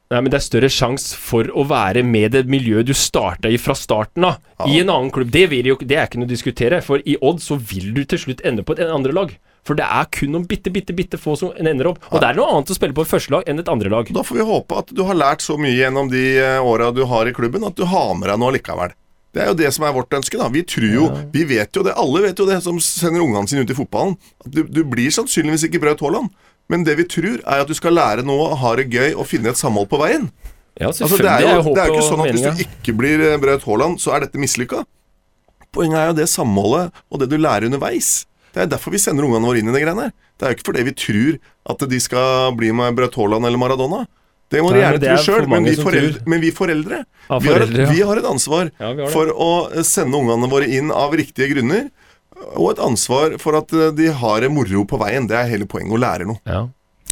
S3: Nei, men Det er større sjanse for å være med det miljøet du starta i fra starten av. I en annen klubb. Det, jo, det er ikke noe å diskutere. For i Odd så vil du til slutt ende på et andre lag. For det er kun noen bitte, bitte, bitte få som ender opp. Og det er noe annet å spille på et første lag enn et andre lag.
S2: Da får vi håpe at du har lært så mye gjennom de eh, åra du har i klubben, at du har med deg noe likevel. Det er jo det som er vårt ønske. da Vi tror jo, vi vet jo det, alle vet jo det som sender ungene sine ut i fotballen. Du, du blir sannsynligvis ikke Braut Haaland, men det vi tror, er at du skal lære noe, ha det gøy og finne et samhold på veien.
S3: Ja,
S2: Altså, det, er jo, det er jo ikke sånn at hvis du ikke blir eh, Braut Haaland, så er dette mislykka. Poenget er jo det samholdet og det du lærer underveis. Det er derfor vi sender ungene våre inn i det greiene her. Det er jo ikke fordi vi tror at de skal bli med Braut Haaland eller Maradona. Det må de gjerne tro sjøl, men,
S3: men,
S2: vi foreldre- ja, vi foreldre, vi, har et, vi har et ansvar
S3: Ja, har
S2: for å eh, sende ungene våre inn av riktige grunner. Og et ansvar for at eh, de har det moro på veien. Det er hele poenget, å lære noe.
S3: Ja,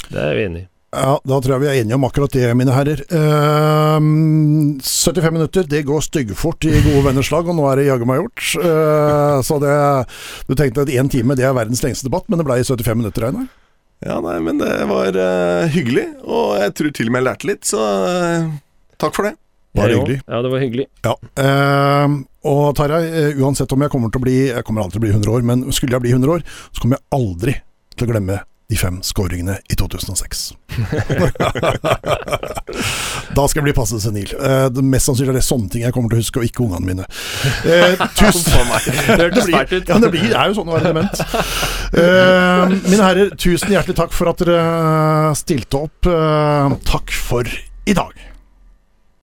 S3: det er vi enig i.
S1: Ja, da tror jeg vi er enige om akkurat det, mine herrer. Ehm, 75 minutter, det går styggfort i gode venners lag, og nå er det jaggu meg gjort. Eh, så det Du tenkte at én time det er verdens lengste debatt, men det ble i 75 minutter, Einar.
S2: Ja, nei, men det var uh, hyggelig, og jeg tror til og med jeg lærte litt, så takk for det.
S1: Bare
S3: Jeg
S1: hyggelig.
S3: Ja, det var hyggelig.
S1: Ja. Ehm, og Tarjei, eh, uansett om jeg kommer til å bli Jeg kommer aldri til å bli 100 år, men skulle jeg bli 100 år, så kommer jeg aldri til å glemme de fem skåringene i 2006. da skal jeg bli passe senil. Eh, det mest sannsynlig er det sånne ting jeg kommer til å huske, og ikke ungene mine. Eh, tusen
S3: Det hørtes
S1: blir,
S3: fælt ut.
S1: ja, det, blir, det er jo sånn å være dement. Eh, mine herrer, tusen hjertelig takk for at dere stilte opp. Eh, takk for i dag.